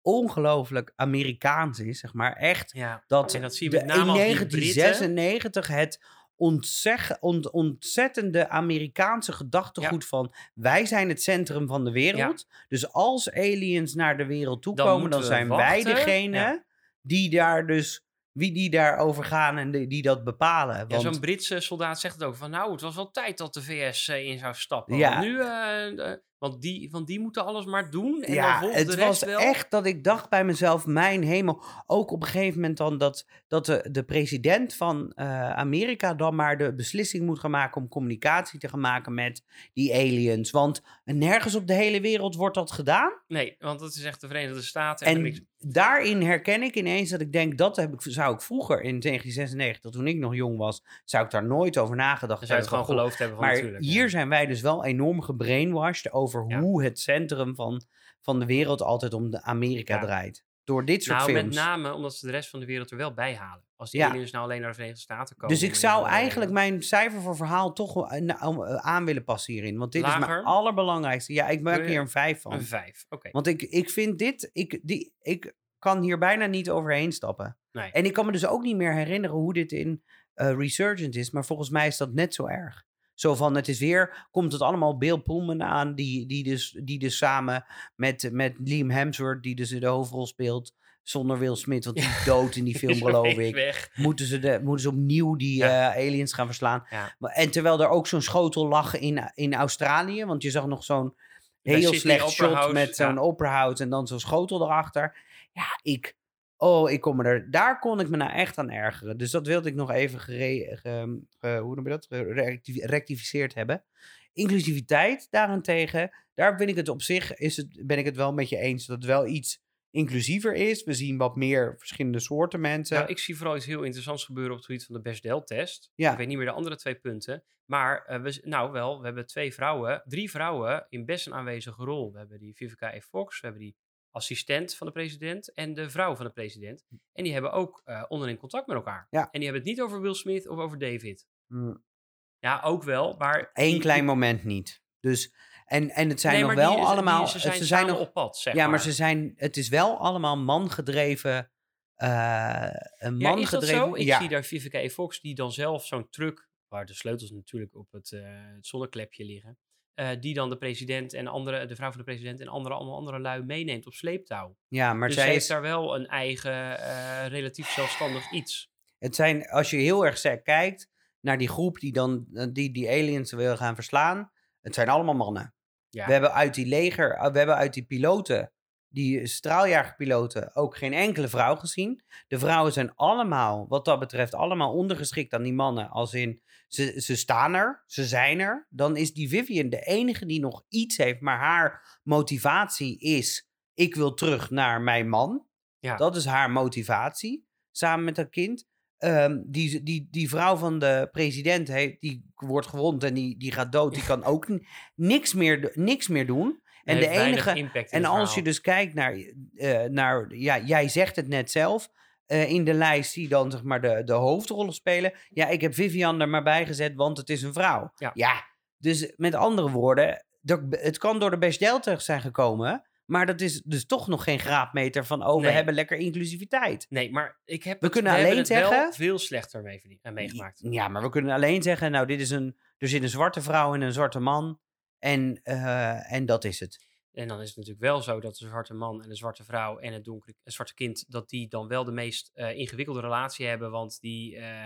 ongelooflijk Amerikaans is, zeg maar. Echt Ja, dat, en dat zie je de- in die Britten. 1996 het ontzeg, ont- ontzettende Amerikaanse gedachtegoed van wij zijn het centrum van de wereld. Dus als aliens naar de wereld toe Dan dan zijn wij degene Ja. die daar dus wie die daarover gaan en die, die dat bepalen. Ja, Want, zo'n Britse soldaat zegt het ook van nou, het was wel tijd dat de VS eh, in zou stappen. Ja. Nu, eh, want, die, want die moeten alles maar doen en dan ja, het de rest was wel. echt dat ik dacht bij mezelf, mijn hemel. Ook op een gegeven moment dan dat, dat de, de president van eh, Amerika dan maar de beslissing moet gaan maken om communicatie te gaan maken met die aliens. Want nergens op de hele wereld wordt dat gedaan. Nee, want dat is echt de Verenigde Staten. En, daarin herken ik ineens dat ik denk, dat heb ik, zou ik vroeger in 1996, toen ik nog jong was, zou ik daar nooit over nagedacht zou je hebben. het gewoon van, geloofd hebben van Maar natuurlijk. ja. hier zijn wij dus wel enorm gebrainwashed over Ja. hoe het centrum van, van de wereld altijd om de Amerika draait. Door dit soort nou, films. met name omdat ze de rest van de wereld er wel bij halen. Als die aliens nou alleen naar de Verenigde Staten komen. Dus ik zou eigenlijk mijn cijfer voor verhaal toch eh, nou, eh, aan willen passen hierin. Want dit is mijn allerbelangrijkste. Ja, ik maak hier een vijf van. Een vijf, oké. Want ik, ik vind dit, ik, die, ik kan hier bijna niet overheen stappen. Nee. En ik kan me dus ook niet meer herinneren hoe dit in eh, Resurgent is. Maar volgens mij is dat net zo erg. Zo van, het is weer, komt het allemaal Bill Pullman aan, die, die, dus, die dus samen met, met Liam Hemsworth, die dus de hoofdrol speelt, zonder Will Smith, want die is dood in die film, geloof ik. weg. Moeten ze, de, moeten ze opnieuw die Ja. eh, aliens gaan verslaan. Ja. En terwijl er ook zo'n schotel lag in, in Australië, want je zag nog zo'n heel slecht shot met zo'n ja. opera en dan zo'n schotel erachter. Ja, ik, oh, ik kon me er, daar kon ik me nou echt aan ergeren. Dus dat wilde ik nog even gere, ge- ge- hoe noem je dat, rectificeerd hebben. Inclusiviteit daarentegen, daar ben ik het op zich, is het, ben ik het wel met je eens dat het wel iets inclusiever is. We zien wat meer verschillende soorten mensen. Nou, ik zie vooral iets heel interessants gebeuren op het gebied van de Bechdel-test. Ja. Ik weet niet meer de andere twee punten. Maar eh, we, nou wel, we hebben twee vrouwen, drie vrouwen in best een aanwezige rol. We hebben die Vivica E. Fox, we hebben die assistent van de president en de vrouw van de president. En die hebben ook eh, onderling contact met elkaar. Ja. En die hebben het niet over Will Smith of over David. Mm. Ja, ook wel, maar... Eén die- klein moment niet. Dus, en, en het zijn Nee, nog wel die- allemaal... ze zijn, ze zijn nog, op pad, zeg ja, maar maar. ze zijn, het is wel allemaal mangedreven... eh een Ja, is dat mangedreven... zo? Ik ja, zie daar Vivica E. Fox die dan zelf zo'n truck, waar de sleutels natuurlijk op het, eh, het zonneklepje liggen, eh, die dan de president en andere, de vrouw van de president en andere, allemaal andere lui meeneemt op sleeptouw. ja, maar dus zij heeft is, daar wel een eigen, eh, relatief zelfstandig iets. het zijn, als je heel erg kijkt naar die groep die dan eh, die, die aliens wil gaan verslaan, het zijn allemaal mannen. Ja. We hebben uit die leger, we hebben uit die piloten, die straaljagerpiloten, ook geen enkele vrouw gezien. De vrouwen zijn allemaal, wat dat betreft, allemaal ondergeschikt aan die mannen. Als in, ze, ze staan er, ze zijn er. Dan is die Vivian de enige die nog iets heeft, maar haar motivatie is, ik wil terug naar mijn man. Ja. Dat is haar motivatie, samen met haar kind. Ehm, die, die, die vrouw van de president heeft, die wordt gewond en die, die gaat dood. Die kan ook niks meer, niks meer doen. En de enige. En als je dus kijkt naar, eh, naar ja, jij zegt het net zelf, eh, in de lijst die dan zeg maar de, de hoofdrollen spelen. Ja, ik heb Vivian er maar bij gezet, want het is een vrouw. Ja. dus met andere woorden, het kan door de Bechdel terecht zijn gekomen, maar dat is dus toch nog geen graadmeter van, oh, we hebben lekker inclusiviteit. Nee, maar ik heb We het- kunnen alleen het wel zeggen- veel slechter mee, meegemaakt. Ja, maar we kunnen alleen zeggen, nou, dit is een, er zit een zwarte vrouw en een zwarte man en, eh, en dat is het. En dan is het natuurlijk wel zo dat de zwarte man en de zwarte vrouw en het donkere het zwarte kind, dat die dan wel de meest eh, ingewikkelde relatie hebben, want die, eh,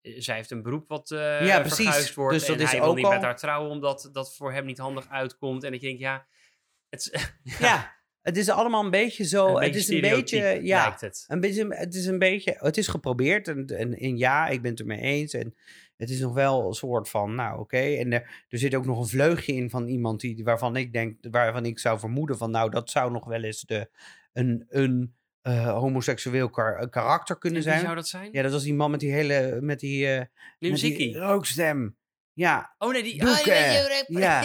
zij heeft een beroep wat eh Ja, precies. wordt Dus dat en is hij wil ook niet al- met haar trouwen omdat dat voor hem niet handig uitkomt. En dat je denkt, ja, het is Ja, het is allemaal een beetje zo, een het beetje is een beetje, ja, het. Een beetje, het is een beetje, het is geprobeerd en, en, en ja, ik ben het ermee eens. En het is nog wel een soort van, nou oké. En er, er zit ook nog een vleugje in van iemand die, waarvan ik denk, waarvan ik zou vermoeden van, nou dat zou nog wel eens de, een, een eh, homoseksueel kar- karakter kunnen En wie zijn. zou dat zijn? Ja, dat was die man met die hele, met die, eh met die rookstem. Ja, Oh nee, die... Doeke. Ah, Ja.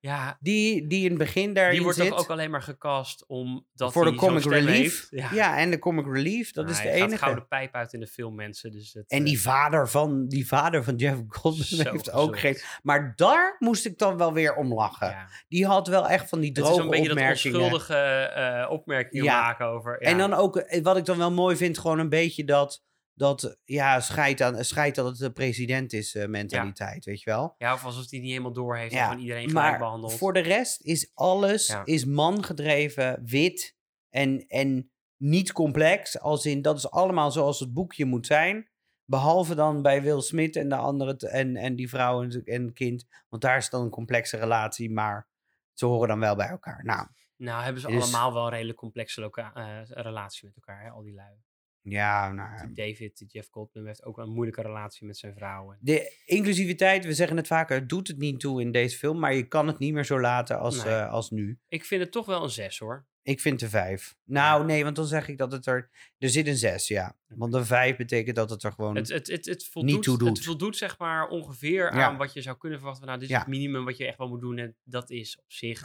Ja, Die, die in het begin daarin die wordt zit. toch ook alleen maar gecast omdat voor de comic relief. Ja. en de comic relief, dat Nou, is de hij gaat enige. gouden pijp uit in de film, mensen. Dus het, En eh, die vader van, die vader van Jeff Goldblum Zo heeft ook gezond. geen... Maar daar moest ik dan wel weer om lachen. ja. Die had wel echt van die Het is droge een beetje dat opmerkingen. onschuldige eh opmerkingen Ja. maken over... Ja. En dan ook, eh, wat ik dan wel mooi vind, gewoon een beetje dat... Dat, ja, scheid, aan, scheid dat het de president is eh, mentaliteit, weet je wel. Ja, of alsof hij niet helemaal door heeft Ja, en van iedereen gelijk Maar behandeld. voor de rest is alles Ja. is man gedreven, wit en, en niet complex. Als in, dat is allemaal zoals het boekje moet zijn. Behalve dan bij Will Smith en de andere en, en die vrouw en, en kind. Want daar is dan een complexe relatie, maar ze horen dan wel bij elkaar. Nou, Nou, hebben ze Dus- allemaal wel een redelijk complexe loca- eh, relatie met elkaar, hè, al die lui. Ja, nou, David, Jeff Goldblum, heeft ook wel een moeilijke relatie met zijn vrouw. En- De inclusiviteit, we zeggen het vaker, het doet het niet toe in deze film. Maar je kan het niet meer zo laten als, Nee. eh, als nu. Ik vind het toch wel een zes, hoor. Ik vind de vijf. Nou, nee, want dan zeg ik dat het er... Er zit een zes, ja. Want een vijf betekent dat het er gewoon... Het, het, het, het, voldoet, toe doet. het voldoet zeg maar ongeveer Ja. aan wat je zou kunnen verwachten. Nou, dit is Ja. het minimum wat je echt wel moet doen. En dat is op zich,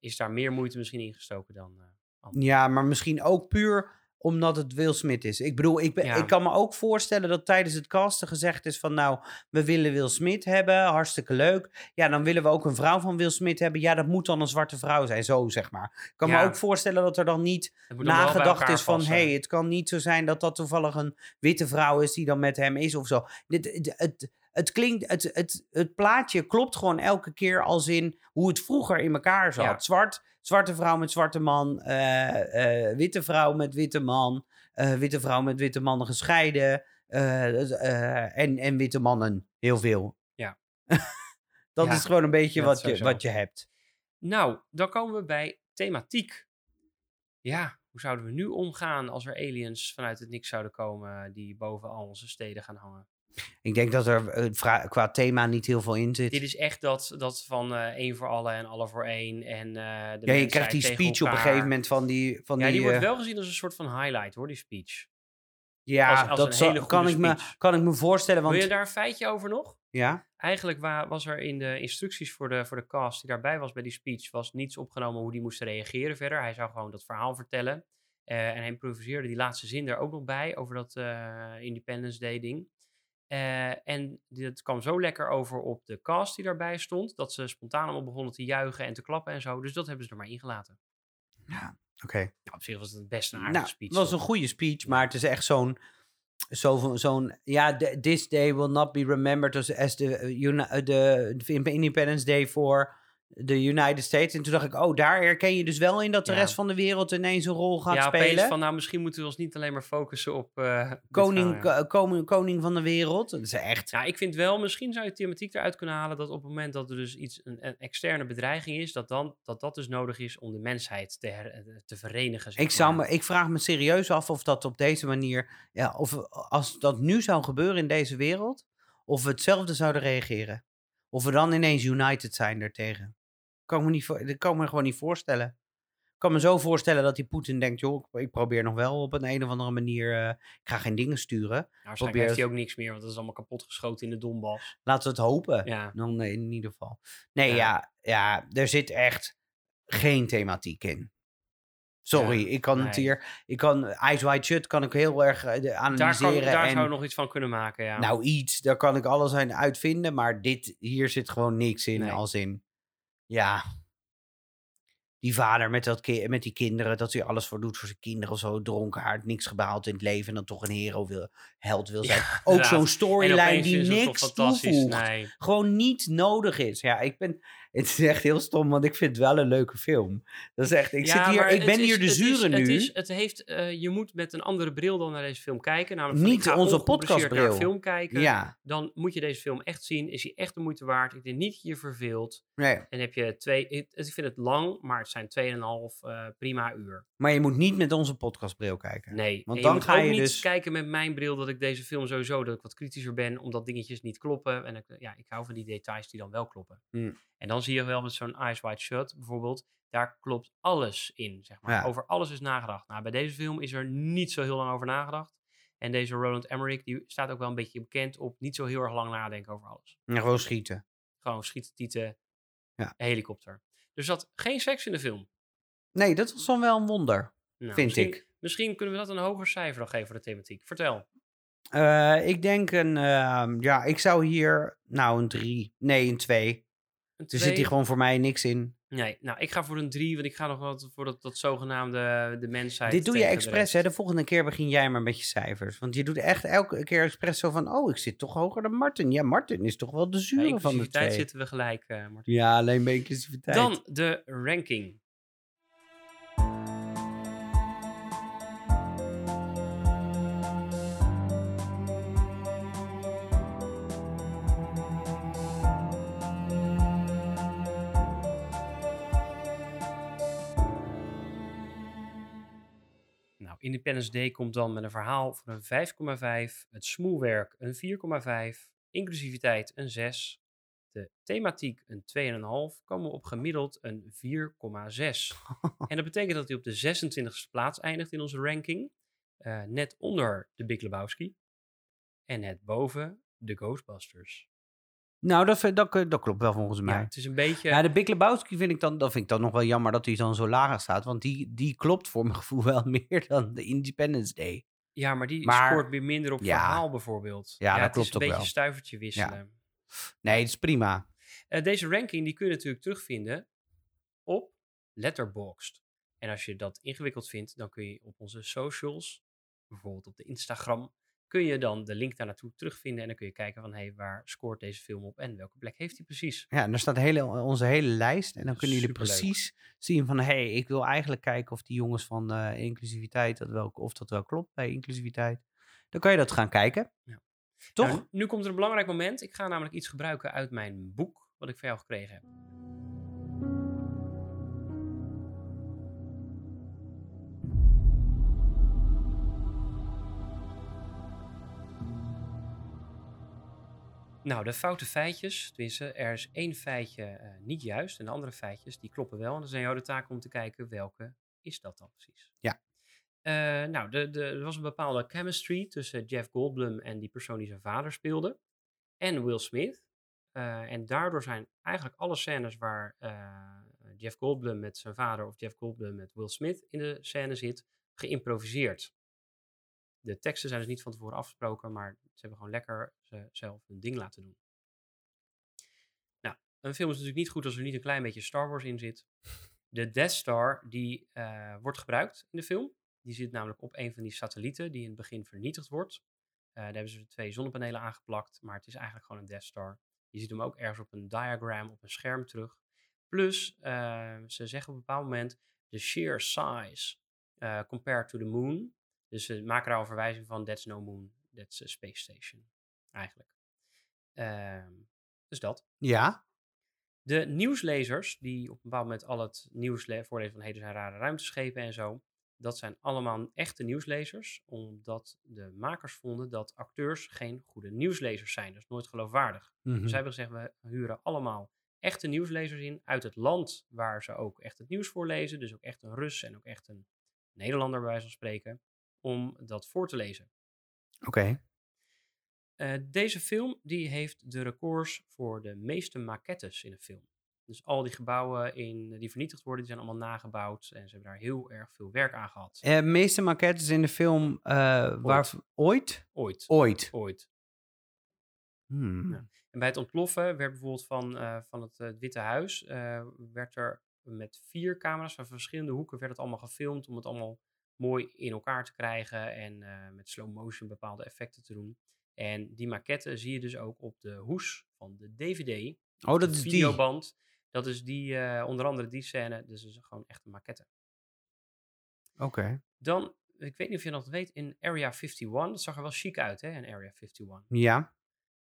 is daar meer moeite misschien ingestoken dan... eh, ja, maar misschien ook puur omdat het Will Smith is. Ik bedoel, ik, ben, Ja. ik kan me ook voorstellen dat tijdens het casten gezegd is van... Nou, we willen Will Smith hebben, hartstikke leuk. Ja, dan willen we ook een vrouw van Will Smith hebben. Ja, dat moet dan een zwarte vrouw zijn, zo zeg maar. Ik kan Ja. me ook voorstellen dat er dan niet nagedacht is van... passen. hey, het kan niet zo zijn dat dat toevallig een witte vrouw is die dan met hem is of zo. Dit, het, het, het klinkt, het, het, het plaatje klopt gewoon elke keer als in hoe het vroeger in elkaar zat. Ja. Zwart, zwarte vrouw met zwarte man, eh, eh, witte vrouw met witte man, eh, witte vrouw met witte mannen gescheiden en, en witte mannen, heel veel. Ja. dat Ja, is gewoon een beetje wat, je, wat je hebt. Nou, dan komen we bij thematiek. Ja, hoe zouden we nu omgaan als er aliens vanuit het niks zouden komen die boven al onze steden gaan hangen? Ik denk dat er eh, qua thema niet heel veel in zit. Dit is echt dat, dat van eh één voor alle en alle voor één. En, eh de ja, je krijgt die speech op een gegeven moment van die... Van Ja, die, die wordt wel gezien als een soort van highlight hoor, die speech. Ja, als- als dat zal- kan, ik me, kan ik me voorstellen. Want, Wil je daar een feitje over nog? Ja? Eigenlijk wa- was er in de instructies voor de, voor de cast die daarbij was bij die speech, was niets opgenomen hoe die moesten reageren verder. Hij zou gewoon dat verhaal vertellen. En hij improviseerde die laatste zin er ook nog bij, over dat Independence Day ding. Eh, en dit kwam zo lekker over op de cast die daarbij stond, dat ze spontaan allemaal begonnen te juichen en te klappen en zo. Dus dat hebben ze er maar ingelaten. Oké. Ja, op zich was het het best een aardige Nou, speech. het was toch? een goede speech, maar het is echt zo'n... Zo'n, zo'n ja, this day will not be remembered as, as the, uh, uh, the, the Independence Day for the United States. En toen dacht ik, oh, daar herken je dus wel in dat de Ja. rest van de wereld ineens een rol gaat ja, spelen. van nou, misschien moeten we ons niet alleen maar focussen op eh, koning, verhaal, ja. koning, koning van de wereld. Dat is echt... Ja, ik vind wel, misschien zou je thematiek eruit kunnen halen dat op het moment dat er dus iets, een, een externe bedreiging is, dat, dan, dat dat dus nodig is om de mensheid te, her- eh, te verenigen. zeg Ik, zou me, ik vraag me serieus af of dat op deze manier, ja, of als dat nu zou gebeuren in deze wereld, of we hetzelfde zouden reageren. Of we dan ineens united zijn daartegen. Kan ik me niet, dat kan ik me gewoon niet voorstellen. Ik kan me zo voorstellen dat die Poetin denkt, joh, ik- probeer nog wel op een, een of andere manier, eh, ik ga geen dingen sturen. Nou, waarschijnlijk probeer heeft hij ook niks meer, want dat is allemaal kapot geschoten in de Donbass. Laten we het hopen. Ja, Dan in ieder geval. Nee, Ja. ja. Ja, er zit echt geen thematiek in. Sorry, Ja, ik kan het hier. Ik kan Eyes Wide Shut kan ik heel erg eh, daar, analyseren. kan, daar en, zou nog iets van kunnen maken, ja. Nou, iets, daar kan ik alles aan uitvinden. Maar dit, hier zit gewoon niks in. Nee. Als in, ja. Die vader met, dat ki- met die kinderen, dat hij alles voor doet voor zijn kinderen of zo. Dronkaard, niks gebehaald in het leven. En dan toch een hero wil, held wil zijn. Ja, Ook zo'n storyline die niks toevoegt Nee. gewoon niet nodig is. Ja, ik ben. Het is echt heel stom, want ik vind het wel een leuke film. Dat is echt. Ik Ja, zit hier. Ik het ben is- hier de het zure het nu. is- het heeft, eh, je moet met een andere bril dan naar deze film kijken. Namelijk Niet onze naar podcastbril. een film kijken. ja, Dan moet je deze film echt zien. Is hij echt de moeite waard? Ik denk niet dat je je verveelt. nee. En heb je twee. Ik, ik vind het lang, maar het zijn 2,5 eh prima uur. Maar je moet niet met onze podcastbril kijken. Nee. Want en dan je ga je niet dus- kijken met mijn bril dat ik deze film sowieso dat ik wat kritischer ben, omdat dingetjes niet kloppen. En ik, ja, ik hou van die details die dan wel kloppen. Hmm. En dan zie je wel met zo'n Eyes Wide Shut bijvoorbeeld, daar klopt alles in, zeg maar. Ja. Over alles is nagedacht. Nou, bij deze film is er niet zo heel lang over nagedacht. En deze Roland Emmerich, die staat ook wel een beetje bekend op niet zo heel erg lang nadenken over alles. Ja, gewoon schieten. Gewoon schieten, tieten, Ja. helikopter. Er zat geen seks in de film. Nee, dat was dan wel een wonder. Nou, Vind misschien, ik. Misschien kunnen we dat een hoger cijfer dan geven voor de thematiek. Vertel. Eh, ik denk een. ehm, ja, ik zou hier. Nou, een drie. Nee, een twee. Een Er zit hier gewoon voor mij niks in. Nee, nou, ik ga voor een drie, want ik ga nog wat voor dat, dat zogenaamde de mensheid. Dit doe je expres, hè? De volgende keer begin jij maar met je cijfers. Want je doet echt elke keer expres zo van... Oh, ik zit toch hoger dan Martin. Ja, Martin is toch wel de zure van de twee. zitten we gelijk, eh Martin. Ja, alleen bij inclusiviteit. Dan de ranking. Independence Day komt dan met een verhaal voor een 5,5. Het smoelwerk een 4,5. Inclusiviteit een 6. De thematiek een 2,5. Komen we op gemiddeld een 4,6. en dat betekent dat hij op de 26e plaats eindigt in onze ranking. Uh, net onder de Big Lebowski. En net boven de Ghostbusters. Nou, dat, dat, dat, klopt wel volgens mij. Ja, het is een beetje... Ja, de Big Lebowski vind ik dan, dat vind ik dan nog wel jammer dat hij dan zo laag staat. Want die, die klopt voor mijn gevoel wel meer dan de Independence Day. Ja, maar die scoort weer minder op verhaal bijvoorbeeld. Ja, dat klopt ook wel. Het is een beetje stuivertje wisselen. Nee, het is prima. Uh, deze ranking die kun je natuurlijk terugvinden op Letterboxd. En als je dat ingewikkeld vindt, dan kun je op onze socials, bijvoorbeeld op de Instagram, kun je dan de link daar naartoe terugvinden. En dan kun je kijken van, hé, hey, waar scoort deze film op en welke plek heeft hij precies? Ja, en daar staat hele, onze hele lijst. En dan kunnen jullie precies zien van, hé, hey, ik wil eigenlijk kijken of die jongens van uh, inclusiviteit, dat wel, of dat wel klopt bij inclusiviteit. Dan kan je dat gaan kijken. Ja. Toch? Nou, nu komt er een belangrijk moment. Ik ga namelijk iets gebruiken uit mijn boek, wat ik van jou gekregen heb. Nou, de foute feitjes, tenminste, er is één feitje uh, niet juist en de andere feitjes, die kloppen wel. En dan is jou de taak om te kijken, welke is dat dan precies? Ja. Uh, nou, de, de, er was een bepaalde chemistry tussen Jeff Goldblum en die persoon die zijn vader speelde. En Will Smith. Uh, en daardoor zijn eigenlijk alle scènes waar Jeff Goldblum met zijn vader of Jeff Goldblum met Will Smith in de scène zit, geïmproviseerd de teksten zijn dus niet van tevoren afgesproken, maar ze hebben gewoon lekker zelf hun ding laten doen. Nou, een film is natuurlijk niet goed als er niet een klein beetje Star Wars in zit. De Death Star, die uh, wordt gebruikt in de film. Die zit namelijk op een van die satellieten die in het begin vernietigd wordt. Uh, daar hebben ze twee zonnepanelen aangeplakt, maar het is eigenlijk gewoon een Death Star. Je ziet hem ook ergens op een diagram op een scherm terug. Plus, uh, ze zeggen op een bepaald moment, the sheer size compared to the moon dus ze maken daar een verwijzing van That's No Moon, That's a Space Station. Eigenlijk. Uh, dus dat. Ja. De nieuwslezers, die op een bepaald moment al het nieuws voorlezen van hele zijn rare ruimteschepen en zo. Dat zijn allemaal echte nieuwslezers, omdat de makers vonden dat acteurs geen goede nieuwslezers zijn. Dat is nooit geloofwaardig. Mm Dus zij hebben gezegd, we huren allemaal echte nieuwslezers in uit het land waar ze ook echt het nieuws voorlezen. Dus ook echt een Rus en ook echt een Nederlander bij wijze van spreken om dat voor te lezen. Oké. Uh, deze film die heeft de records voor de meeste maquettes in een film. Dus al die gebouwen in, die vernietigd worden, die zijn allemaal nagebouwd. En ze hebben daar heel erg veel werk aan gehad. De uh, meeste maquettes in de film, uh, ooit. waar ooit? Ooit. Ooit. Ooit. Hmm. Ja. En bij het ontploffen werd bijvoorbeeld van, van het Witte Huis, werd er met vier camera's van verschillende hoeken werd het allemaal gefilmd om het allemaal mooi in elkaar te krijgen en uh, met slow motion bepaalde effecten te doen. En die maquette zie je dus ook op de hoes van de DVD. Oh, dat is videoband. Die. Dat is die, uh, onder andere die scène. Dus is gewoon echt een maquette. Oké. Okay. Dan, ik weet niet of je dat weet, in Area 51, dat zag er wel chic uit, hè, in Area 51. Ja.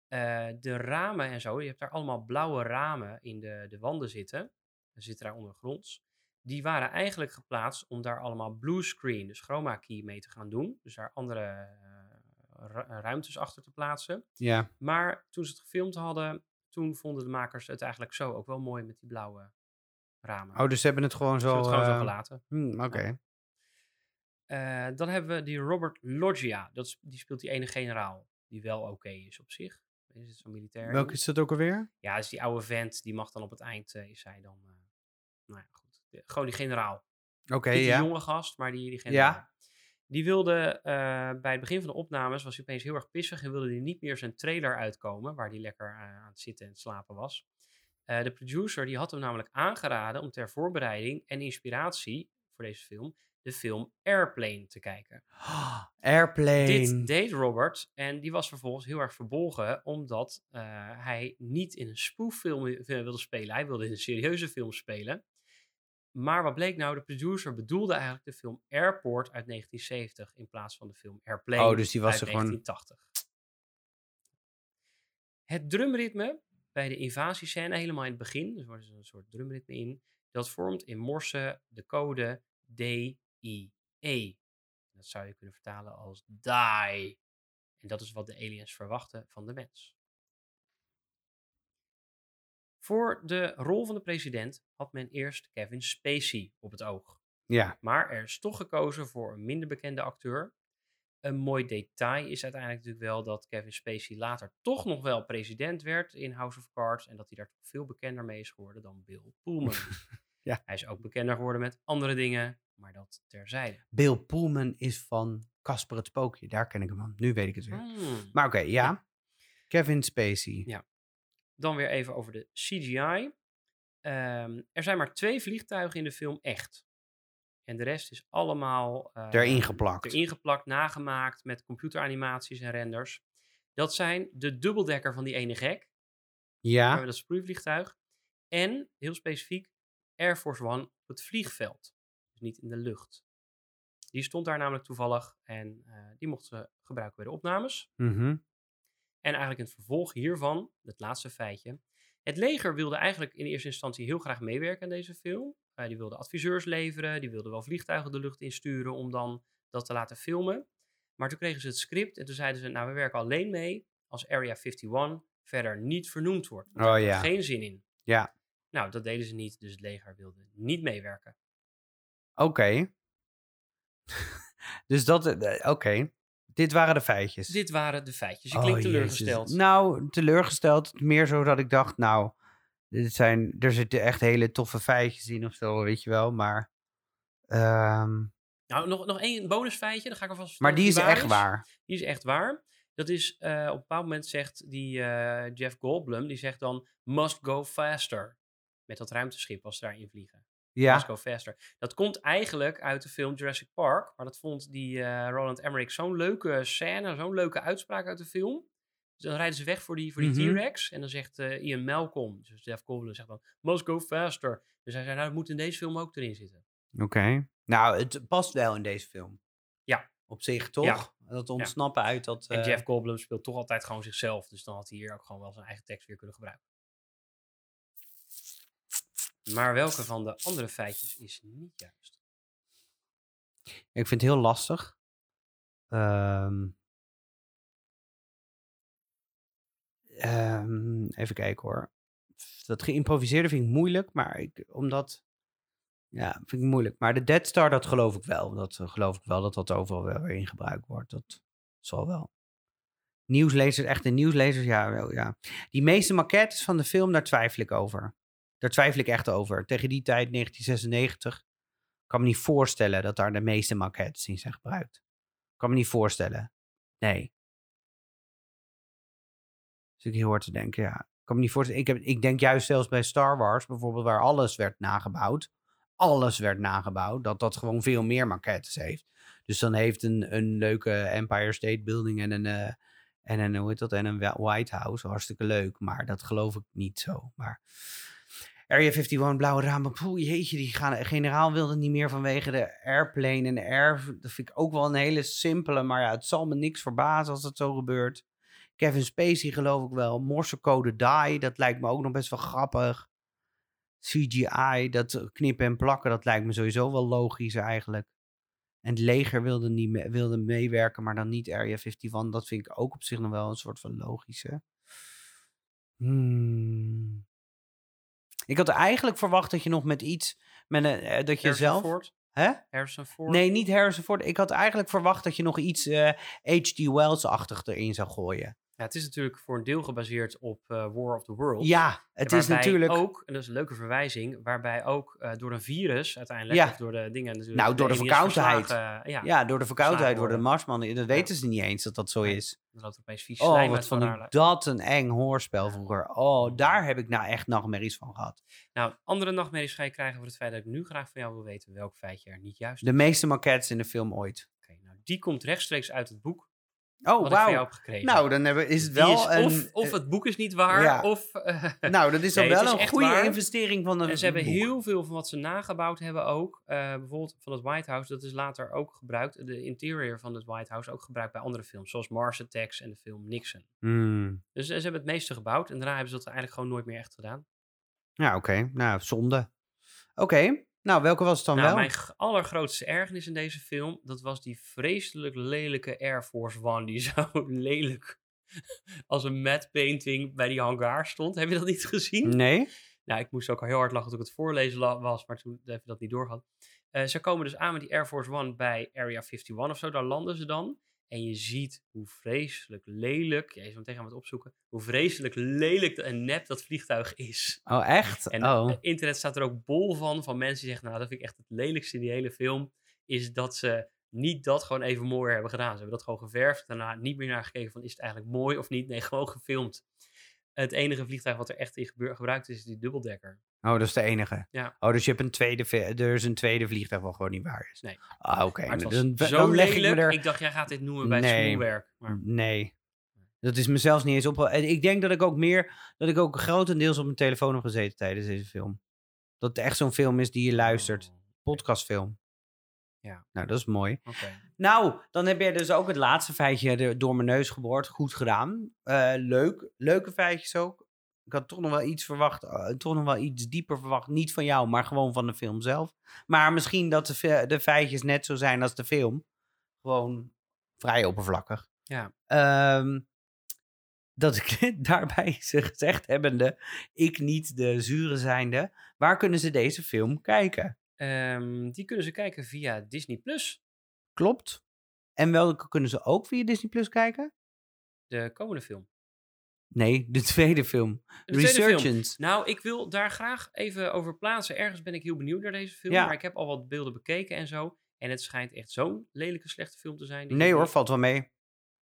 Uh, de ramen en zo, je hebt daar allemaal blauwe ramen in de, de wanden zitten. Er zitten daar ondergronds die waren eigenlijk geplaatst om daar allemaal bluescreen, dus chroma key mee te gaan doen. Dus daar andere uh, ruimtes achter te plaatsen. Ja. Maar toen ze het gefilmd hadden, toen vonden de makers het eigenlijk zo ook wel mooi met die blauwe ramen. Oh, dus ze hebben het gewoon zo, het gewoon zo gelaten. Hmm, oké. Ja. Uh, dan hebben we die Robert Loggia. Dat is, die speelt die ene generaal, die wel oké okay is op zich. Is het zo'n militair? Welke is dat ook alweer? Ja, is die oude vent. Die mag dan op het eind, uh, is hij dan... nou ja, goed gewoon die generaal. Oké, okay, ja. Die jonge gast, maar die, die generaal. Ja. Die wilde uh, bij het begin van de opnames, was hij opeens heel erg pissig en wilde hij niet meer zijn trailer uitkomen, waar hij lekker uh, aan het zitten en het slapen was. Uh, de producer die had hem namelijk aangeraden om ter voorbereiding en inspiratie voor deze film de film Airplane te kijken. Airplane. Dit deed Robert en die was vervolgens heel erg verbolgen omdat hij niet in een spooffilm wilde spelen. Hij wilde in een serieuze film spelen. Maar wat bleek nou? De producer bedoelde eigenlijk de film Airport uit 1970 in plaats van de film Airplane oh, dus die was uit er 1980. Gewoon... Het drumritme bij de invasiescène helemaal in het begin, dus er wordt een soort drumritme in, dat vormt in Morse de code D-I-E. Dat zou je kunnen vertalen als die. En dat is wat de aliens verwachten van de mens. Voor de rol van de president had men eerst Kevin Spacey op het oog. Ja. Maar er is toch gekozen voor een minder bekende acteur. Een mooi detail is uiteindelijk natuurlijk wel dat Kevin Spacey later toch nog wel president werd in House of Cards. En dat hij daar toch veel bekender mee is geworden dan Bill Pullman. Ja. Hij is ook bekender geworden met andere dingen, maar dat terzijde. Bill Pullman is van Casper het Spookje. Daar ken ik hem van. Nu weet ik het weer. Hmm. Maar oké, ja. Kevin Spacey. Ja. Dan weer even over de CGI. Ehm, er zijn maar twee vliegtuigen in de film echt. En de rest is allemaal eh, Erin geplakt. erin geplakt, nagemaakt met computeranimaties en renders. Dat zijn de dubbeldekker van die ene gek. Ja. dat sproeivliegtuig. En, heel specifiek, Air Force One op het vliegveld. Dus niet in de lucht. Die stond daar namelijk toevallig en eh, die mochten ze gebruiken bij de opnames. Mhm. En eigenlijk in het vervolg hiervan, het laatste feitje. Het leger wilde eigenlijk in eerste instantie heel graag meewerken aan deze film. Eh, die wilde adviseurs leveren, die wilden wel vliegtuigen de lucht insturen om dan dat te laten filmen. Maar toen kregen ze het script en toen zeiden ze, nou we werken alleen mee als Area 51 verder niet vernoemd wordt. Want daar Oh ja. geen zin in. Ja. Nou, dat deden ze niet, dus het leger wilde niet meewerken. Oké. dus dat... eh, Oké. Dit waren de feitjes. Dit waren de feitjes. Je Oh, klinkt jezus. teleurgesteld. Nou, teleurgesteld. Meer zo dat ik dacht, nou... Dit zijn, er zitten echt hele toffe feitjes in of zo, weet je wel. Maar... ehm, Nou, nog, nog één bonusfeitje, dan ga ik alvast maar die is echt waar. Die is echt waar. Dat is, eh, op een bepaald moment zegt die eh, Jeff Goldblum, die zegt dan, must go faster. Met dat ruimteschip als ze daarin vliegen. Ja. Must go faster. Dat komt eigenlijk uit de film Jurassic Park. Maar dat vond die eh, Roland Emmerich zo'n leuke scène, zo'n leuke uitspraak uit de film. Dus dan rijden ze weg voor die, voor die Mhm. T-Rex. En dan zegt eh, Ian Malcolm, dus Jeff Goldblum, zegt dan, must go faster. Dus hij zei, nou, dat moet in deze film ook erin zitten. Oké. Nou, het past wel in deze film. Ja. Op zich, toch? Ja. Dat ontsnappen uit dat... En eh, Jeff Goldblum speelt toch altijd gewoon zichzelf. Dus dan had hij hier ook gewoon wel zijn eigen tekst weer kunnen gebruiken. Maar welke van de andere feitjes is niet juist? Ik vind het heel lastig. Ehm, ehm, even kijken hoor. Dat geïmproviseerde vind ik moeilijk, maar ik, omdat... Ja, vind ik moeilijk. Maar de Dead Star, dat geloof ik wel. Dat eh, geloof ik wel dat dat overal wel weer in gebruikt wordt. Dat zal wel. Nieuwslezers, echte nieuwslezers, ja, wel, ja. Die meeste maquettes van de film, daar twijfel ik over. Daar twijfel ik echt over. Tegen die tijd, 1996, kan me niet voorstellen dat daar de meeste maquettes in zijn gebruikt. Kan me niet voorstellen. Nee. Zit ik heel hard te denken, ja. Kan me niet voorstellen. Ik, heb, ik denk juist zelfs bij Star Wars, bijvoorbeeld, waar alles werd nagebouwd. Alles werd nagebouwd. Dat dat gewoon veel meer maquettes heeft. Dus dan heeft een, een leuke Empire State Building en een, eh, en een, hoe heet dat, en een White House. Hartstikke leuk, maar dat geloof ik niet zo. Maar Area 51, blauwe ramen. Poeh, jeetje, die gaan, generaal wilde niet meer vanwege de airplane en de air. Dat vind ik ook wel een hele simpele, maar ja, het zal me niks verbazen als dat zo gebeurt. Kevin Spacey geloof ik wel. Morsecode die, dat lijkt me ook nog best wel grappig. CGI, dat knippen en plakken, dat lijkt me sowieso wel logisch eigenlijk. En het leger wilde, niet wilde meewerken, maar dan niet Area 51. Dat vind ik ook op zich nog wel een soort van logische. Hmm. Ik had eigenlijk verwacht dat je nog met iets. Met een, eh, dat je Harrison zelf. Ford? Hè? Harrison Ford? Nee, niet Harrison Ford. Ik had eigenlijk verwacht dat je nog iets eh, H.G. Wells-achtig erin zou gooien. Ja, het is natuurlijk voor een deel gebaseerd op eh, War of the Worlds. Ja, het is natuurlijk. ook, en dat is een leuke verwijzing, waarbij ook eh, door een virus uiteindelijk, Ja. of door de dingen natuurlijk. Nou, door de aliens verkoudheid. verslagen, ja, ja, door de verkoudheid worden de marsmannen. Dat weten ze niet eens dat dat zo is. dan loopt opeens vies Oh, wat van ik dat een eng hoorspel vroeger. Oh, daar heb ik nou echt nachtmerries van gehad. Nou, andere nachtmerries ga je krijgen voor het feit dat ik nu graag van jou wil weten welk feitje er niet juist De is. meeste maquettes in de film ooit. Oké, nou, die komt rechtstreeks uit het boek Oh, wauw. Nou, dan hebben, is het wel is een... of, of het boek is niet waar, ja. of... eh, nou, dat is dan Nee, wel een goede waar. investering van een En ze hebben boek. heel veel van wat ze nagebouwd hebben ook. eh, bijvoorbeeld van het White House, dat is later ook gebruikt. De interior van het White House ook gebruikt bij andere films. Zoals Mars Attacks en de film Nixon. Hmm. Dus ze hebben het meeste gebouwd. En daarna hebben ze dat eigenlijk gewoon nooit meer echt gedaan. Ja, oké. Nou, zonde. Oké. Nou, welke was het dan Nou, wel? mijn allergrootste ergernis in deze film, dat was die vreselijk lelijke Air Force One, die zo lelijk als een matte painting bij die hangar stond. Heb je dat niet gezien? Nee? Nou, ik moest ook al heel hard lachen toen ik het voorlezen was, maar toen even dat niet doorgehad. Eh ze komen dus aan met die Air Force One bij Area 51 of zo, daar landen ze dan. En je ziet hoe vreselijk lelijk, je zou meteen gaan het opzoeken, hoe vreselijk lelijk en nep dat vliegtuig is. Oh, echt? En oh. internet staat er ook bol van, van mensen die zeggen, nou, dat vind ik echt het lelijkste in die hele film, is dat ze niet dat gewoon even mooier hebben gedaan. Ze hebben dat gewoon geverfd, daarna niet meer naar gekeken van, is het eigenlijk mooi of niet? Nee, gewoon gefilmd. Het enige vliegtuig wat er echt in gebruikt is, is die dubbeldekker. Oh, dat is de enige. Ja. Oh, dus je hebt een tweede, er is een tweede vliegtuig wat gewoon niet waar is. Nee. Ah, oké. Was Dan, zo dan leg lelijk. ik me er... Ik dacht, jij gaat dit noemen bij het Nee. schoolwerk. Maar Nee. Dat is me zelfs niet eens op. En ik denk dat ik ook meer, dat ik ook grotendeels op mijn telefoon heb gezeten tijdens deze film. Dat het echt zo'n film is die je luistert. Oh, Podcastfilm. Ja. Nou, dat is mooi. Oké. Nou, dan heb jij dus ook het laatste feitje door mijn neus geboord. Goed gedaan. Eh, leuk. Leuke feitjes ook. Ik had toch nog wel iets verwacht. eh, toch nog wel iets dieper verwacht. Niet van jou, maar gewoon van de film zelf. Maar misschien dat de, de feitjes net zo zijn als de film. Gewoon vrij oppervlakkig. Ja. Ehm, dat ik daarbij ze gezegd hebbende, ik niet de zure zijnde. Waar kunnen ze deze film kijken? Ehm, die kunnen ze kijken via Disney Plus. Klopt. En welke kunnen ze ook via Disney Plus kijken? De komende film. Nee, de tweede film. De tweede film. Resurgence. Nou, ik wil daar graag even over plaatsen. Ergens ben ik heel benieuwd naar deze film. Ja. Maar ik heb al wat beelden bekeken en zo. En het schijnt echt zo'n lelijke, slechte film te zijn. Nee hoor, valt wel mee.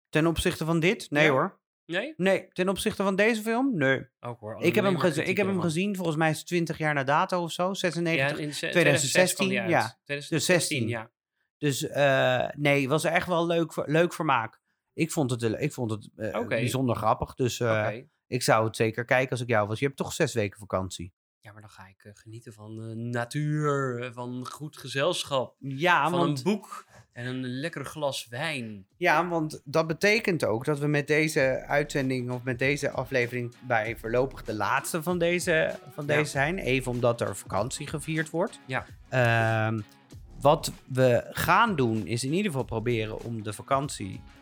Ten opzichte van dit? Nee Ja? hoor. Nee? Nee, ten opzichte van deze film? Nee. Ook hoor. Ik heb, hem geze- ik heb hem gezien, volgens mij is het 20 jaar na dato of zo, 96. Ja, in ze- 2016, kwam die uit. ja. 2016, ja. Dus eh, nee, was echt wel leuk, leuk vermaak. Ik vond het, eh, ik vond het eh, Oké. bijzonder grappig, dus eh, ik zou het zeker kijken als ik jou was. Je hebt toch zes weken vakantie? Ja, maar dan ga ik eh, genieten van de natuur, eh, van goed gezelschap, Ja, van want, een boek en een lekker glas wijn. ja, want dat betekent ook dat we met deze uitzending of met deze aflevering bij voorlopig de laatste van deze, van Ja. deze zijn. Even omdat er vakantie gevierd wordt. Ja. Ehm, wat we gaan doen is in ieder geval proberen om de vakantie eh,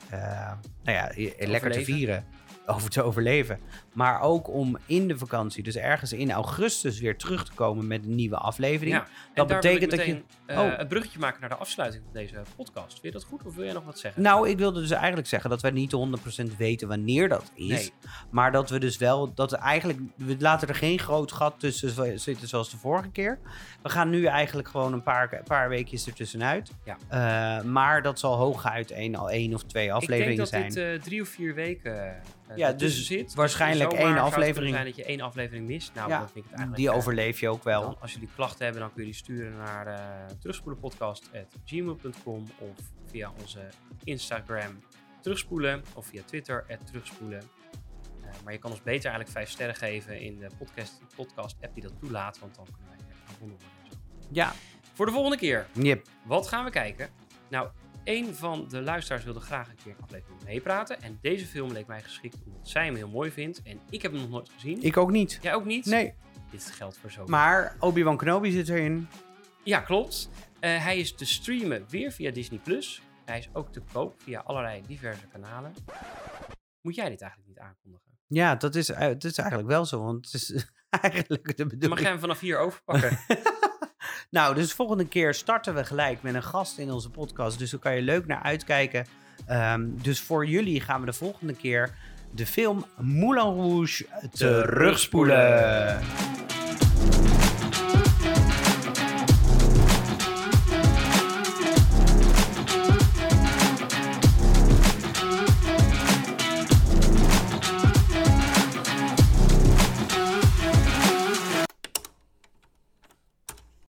nou ja, lekker te vieren. Over te overleven. Maar ook om in de vakantie, dus ergens in augustus, weer terug te komen met een nieuwe aflevering. Ja, Dat betekent dat je- eh, Oh. een bruggetje maken naar de afsluiting van deze podcast. Vind je dat goed of wil jij nog wat zeggen? Nou, ik wilde dus eigenlijk zeggen dat wij niet 100% weten wanneer dat is. Nee. Maar dat we dus wel, dat we eigenlijk, we laten er geen groot gat tussen zitten zoals de vorige keer. We gaan nu eigenlijk gewoon een paar, een paar weekjes ertussenuit. Ja. Eh, maar dat zal hooguit één, al één of twee afleveringen ik denk dat zijn. dit eh, drie of vier weken Ja, dus zit. waarschijnlijk zomaar één aflevering. zijn dat je één aflevering mist. Nou, Ja, dan vind ik het eigenlijk... die eh, overleef je ook wel. Dan, als jullie klachten hebben, dan kun je die sturen naar uh, terugspoelenpodcast.gmail.com of via onze Instagram terugspoelen of via Twitter terugspoelen. Uh, maar je kan ons beter eigenlijk vijf sterren geven in de podcast, podcast app die dat toelaat, want dan kunnen wij gevonden worden. Ja, Voor de volgende keer, yep. wat gaan we kijken? Nou, een van de luisteraars wilde graag een keer een aflevering meepraten. En deze film leek mij geschikt omdat zij hem heel mooi vindt. En ik heb hem nog nooit gezien. ik ook niet. Jij ook niet? Nee, Dit geldt voor zo. maar Obi-Wan Kenobi zit erin. Ja, klopt. Eh, hij is te streamen weer via Disney+. Plus. Hij is ook te koop via allerlei diverse kanalen. Moet jij dit eigenlijk niet aankondigen? Ja, dat is, eh, dat is eigenlijk wel zo, want het is eigenlijk de bedoeling. mag jij hem vanaf hier overpakken. Nou, dus volgende keer starten we gelijk met een gast in onze podcast. Dus daar kan je leuk naar uitkijken. Ehm, dus voor jullie gaan we de volgende keer de film Moulin Rouge terugspoelen.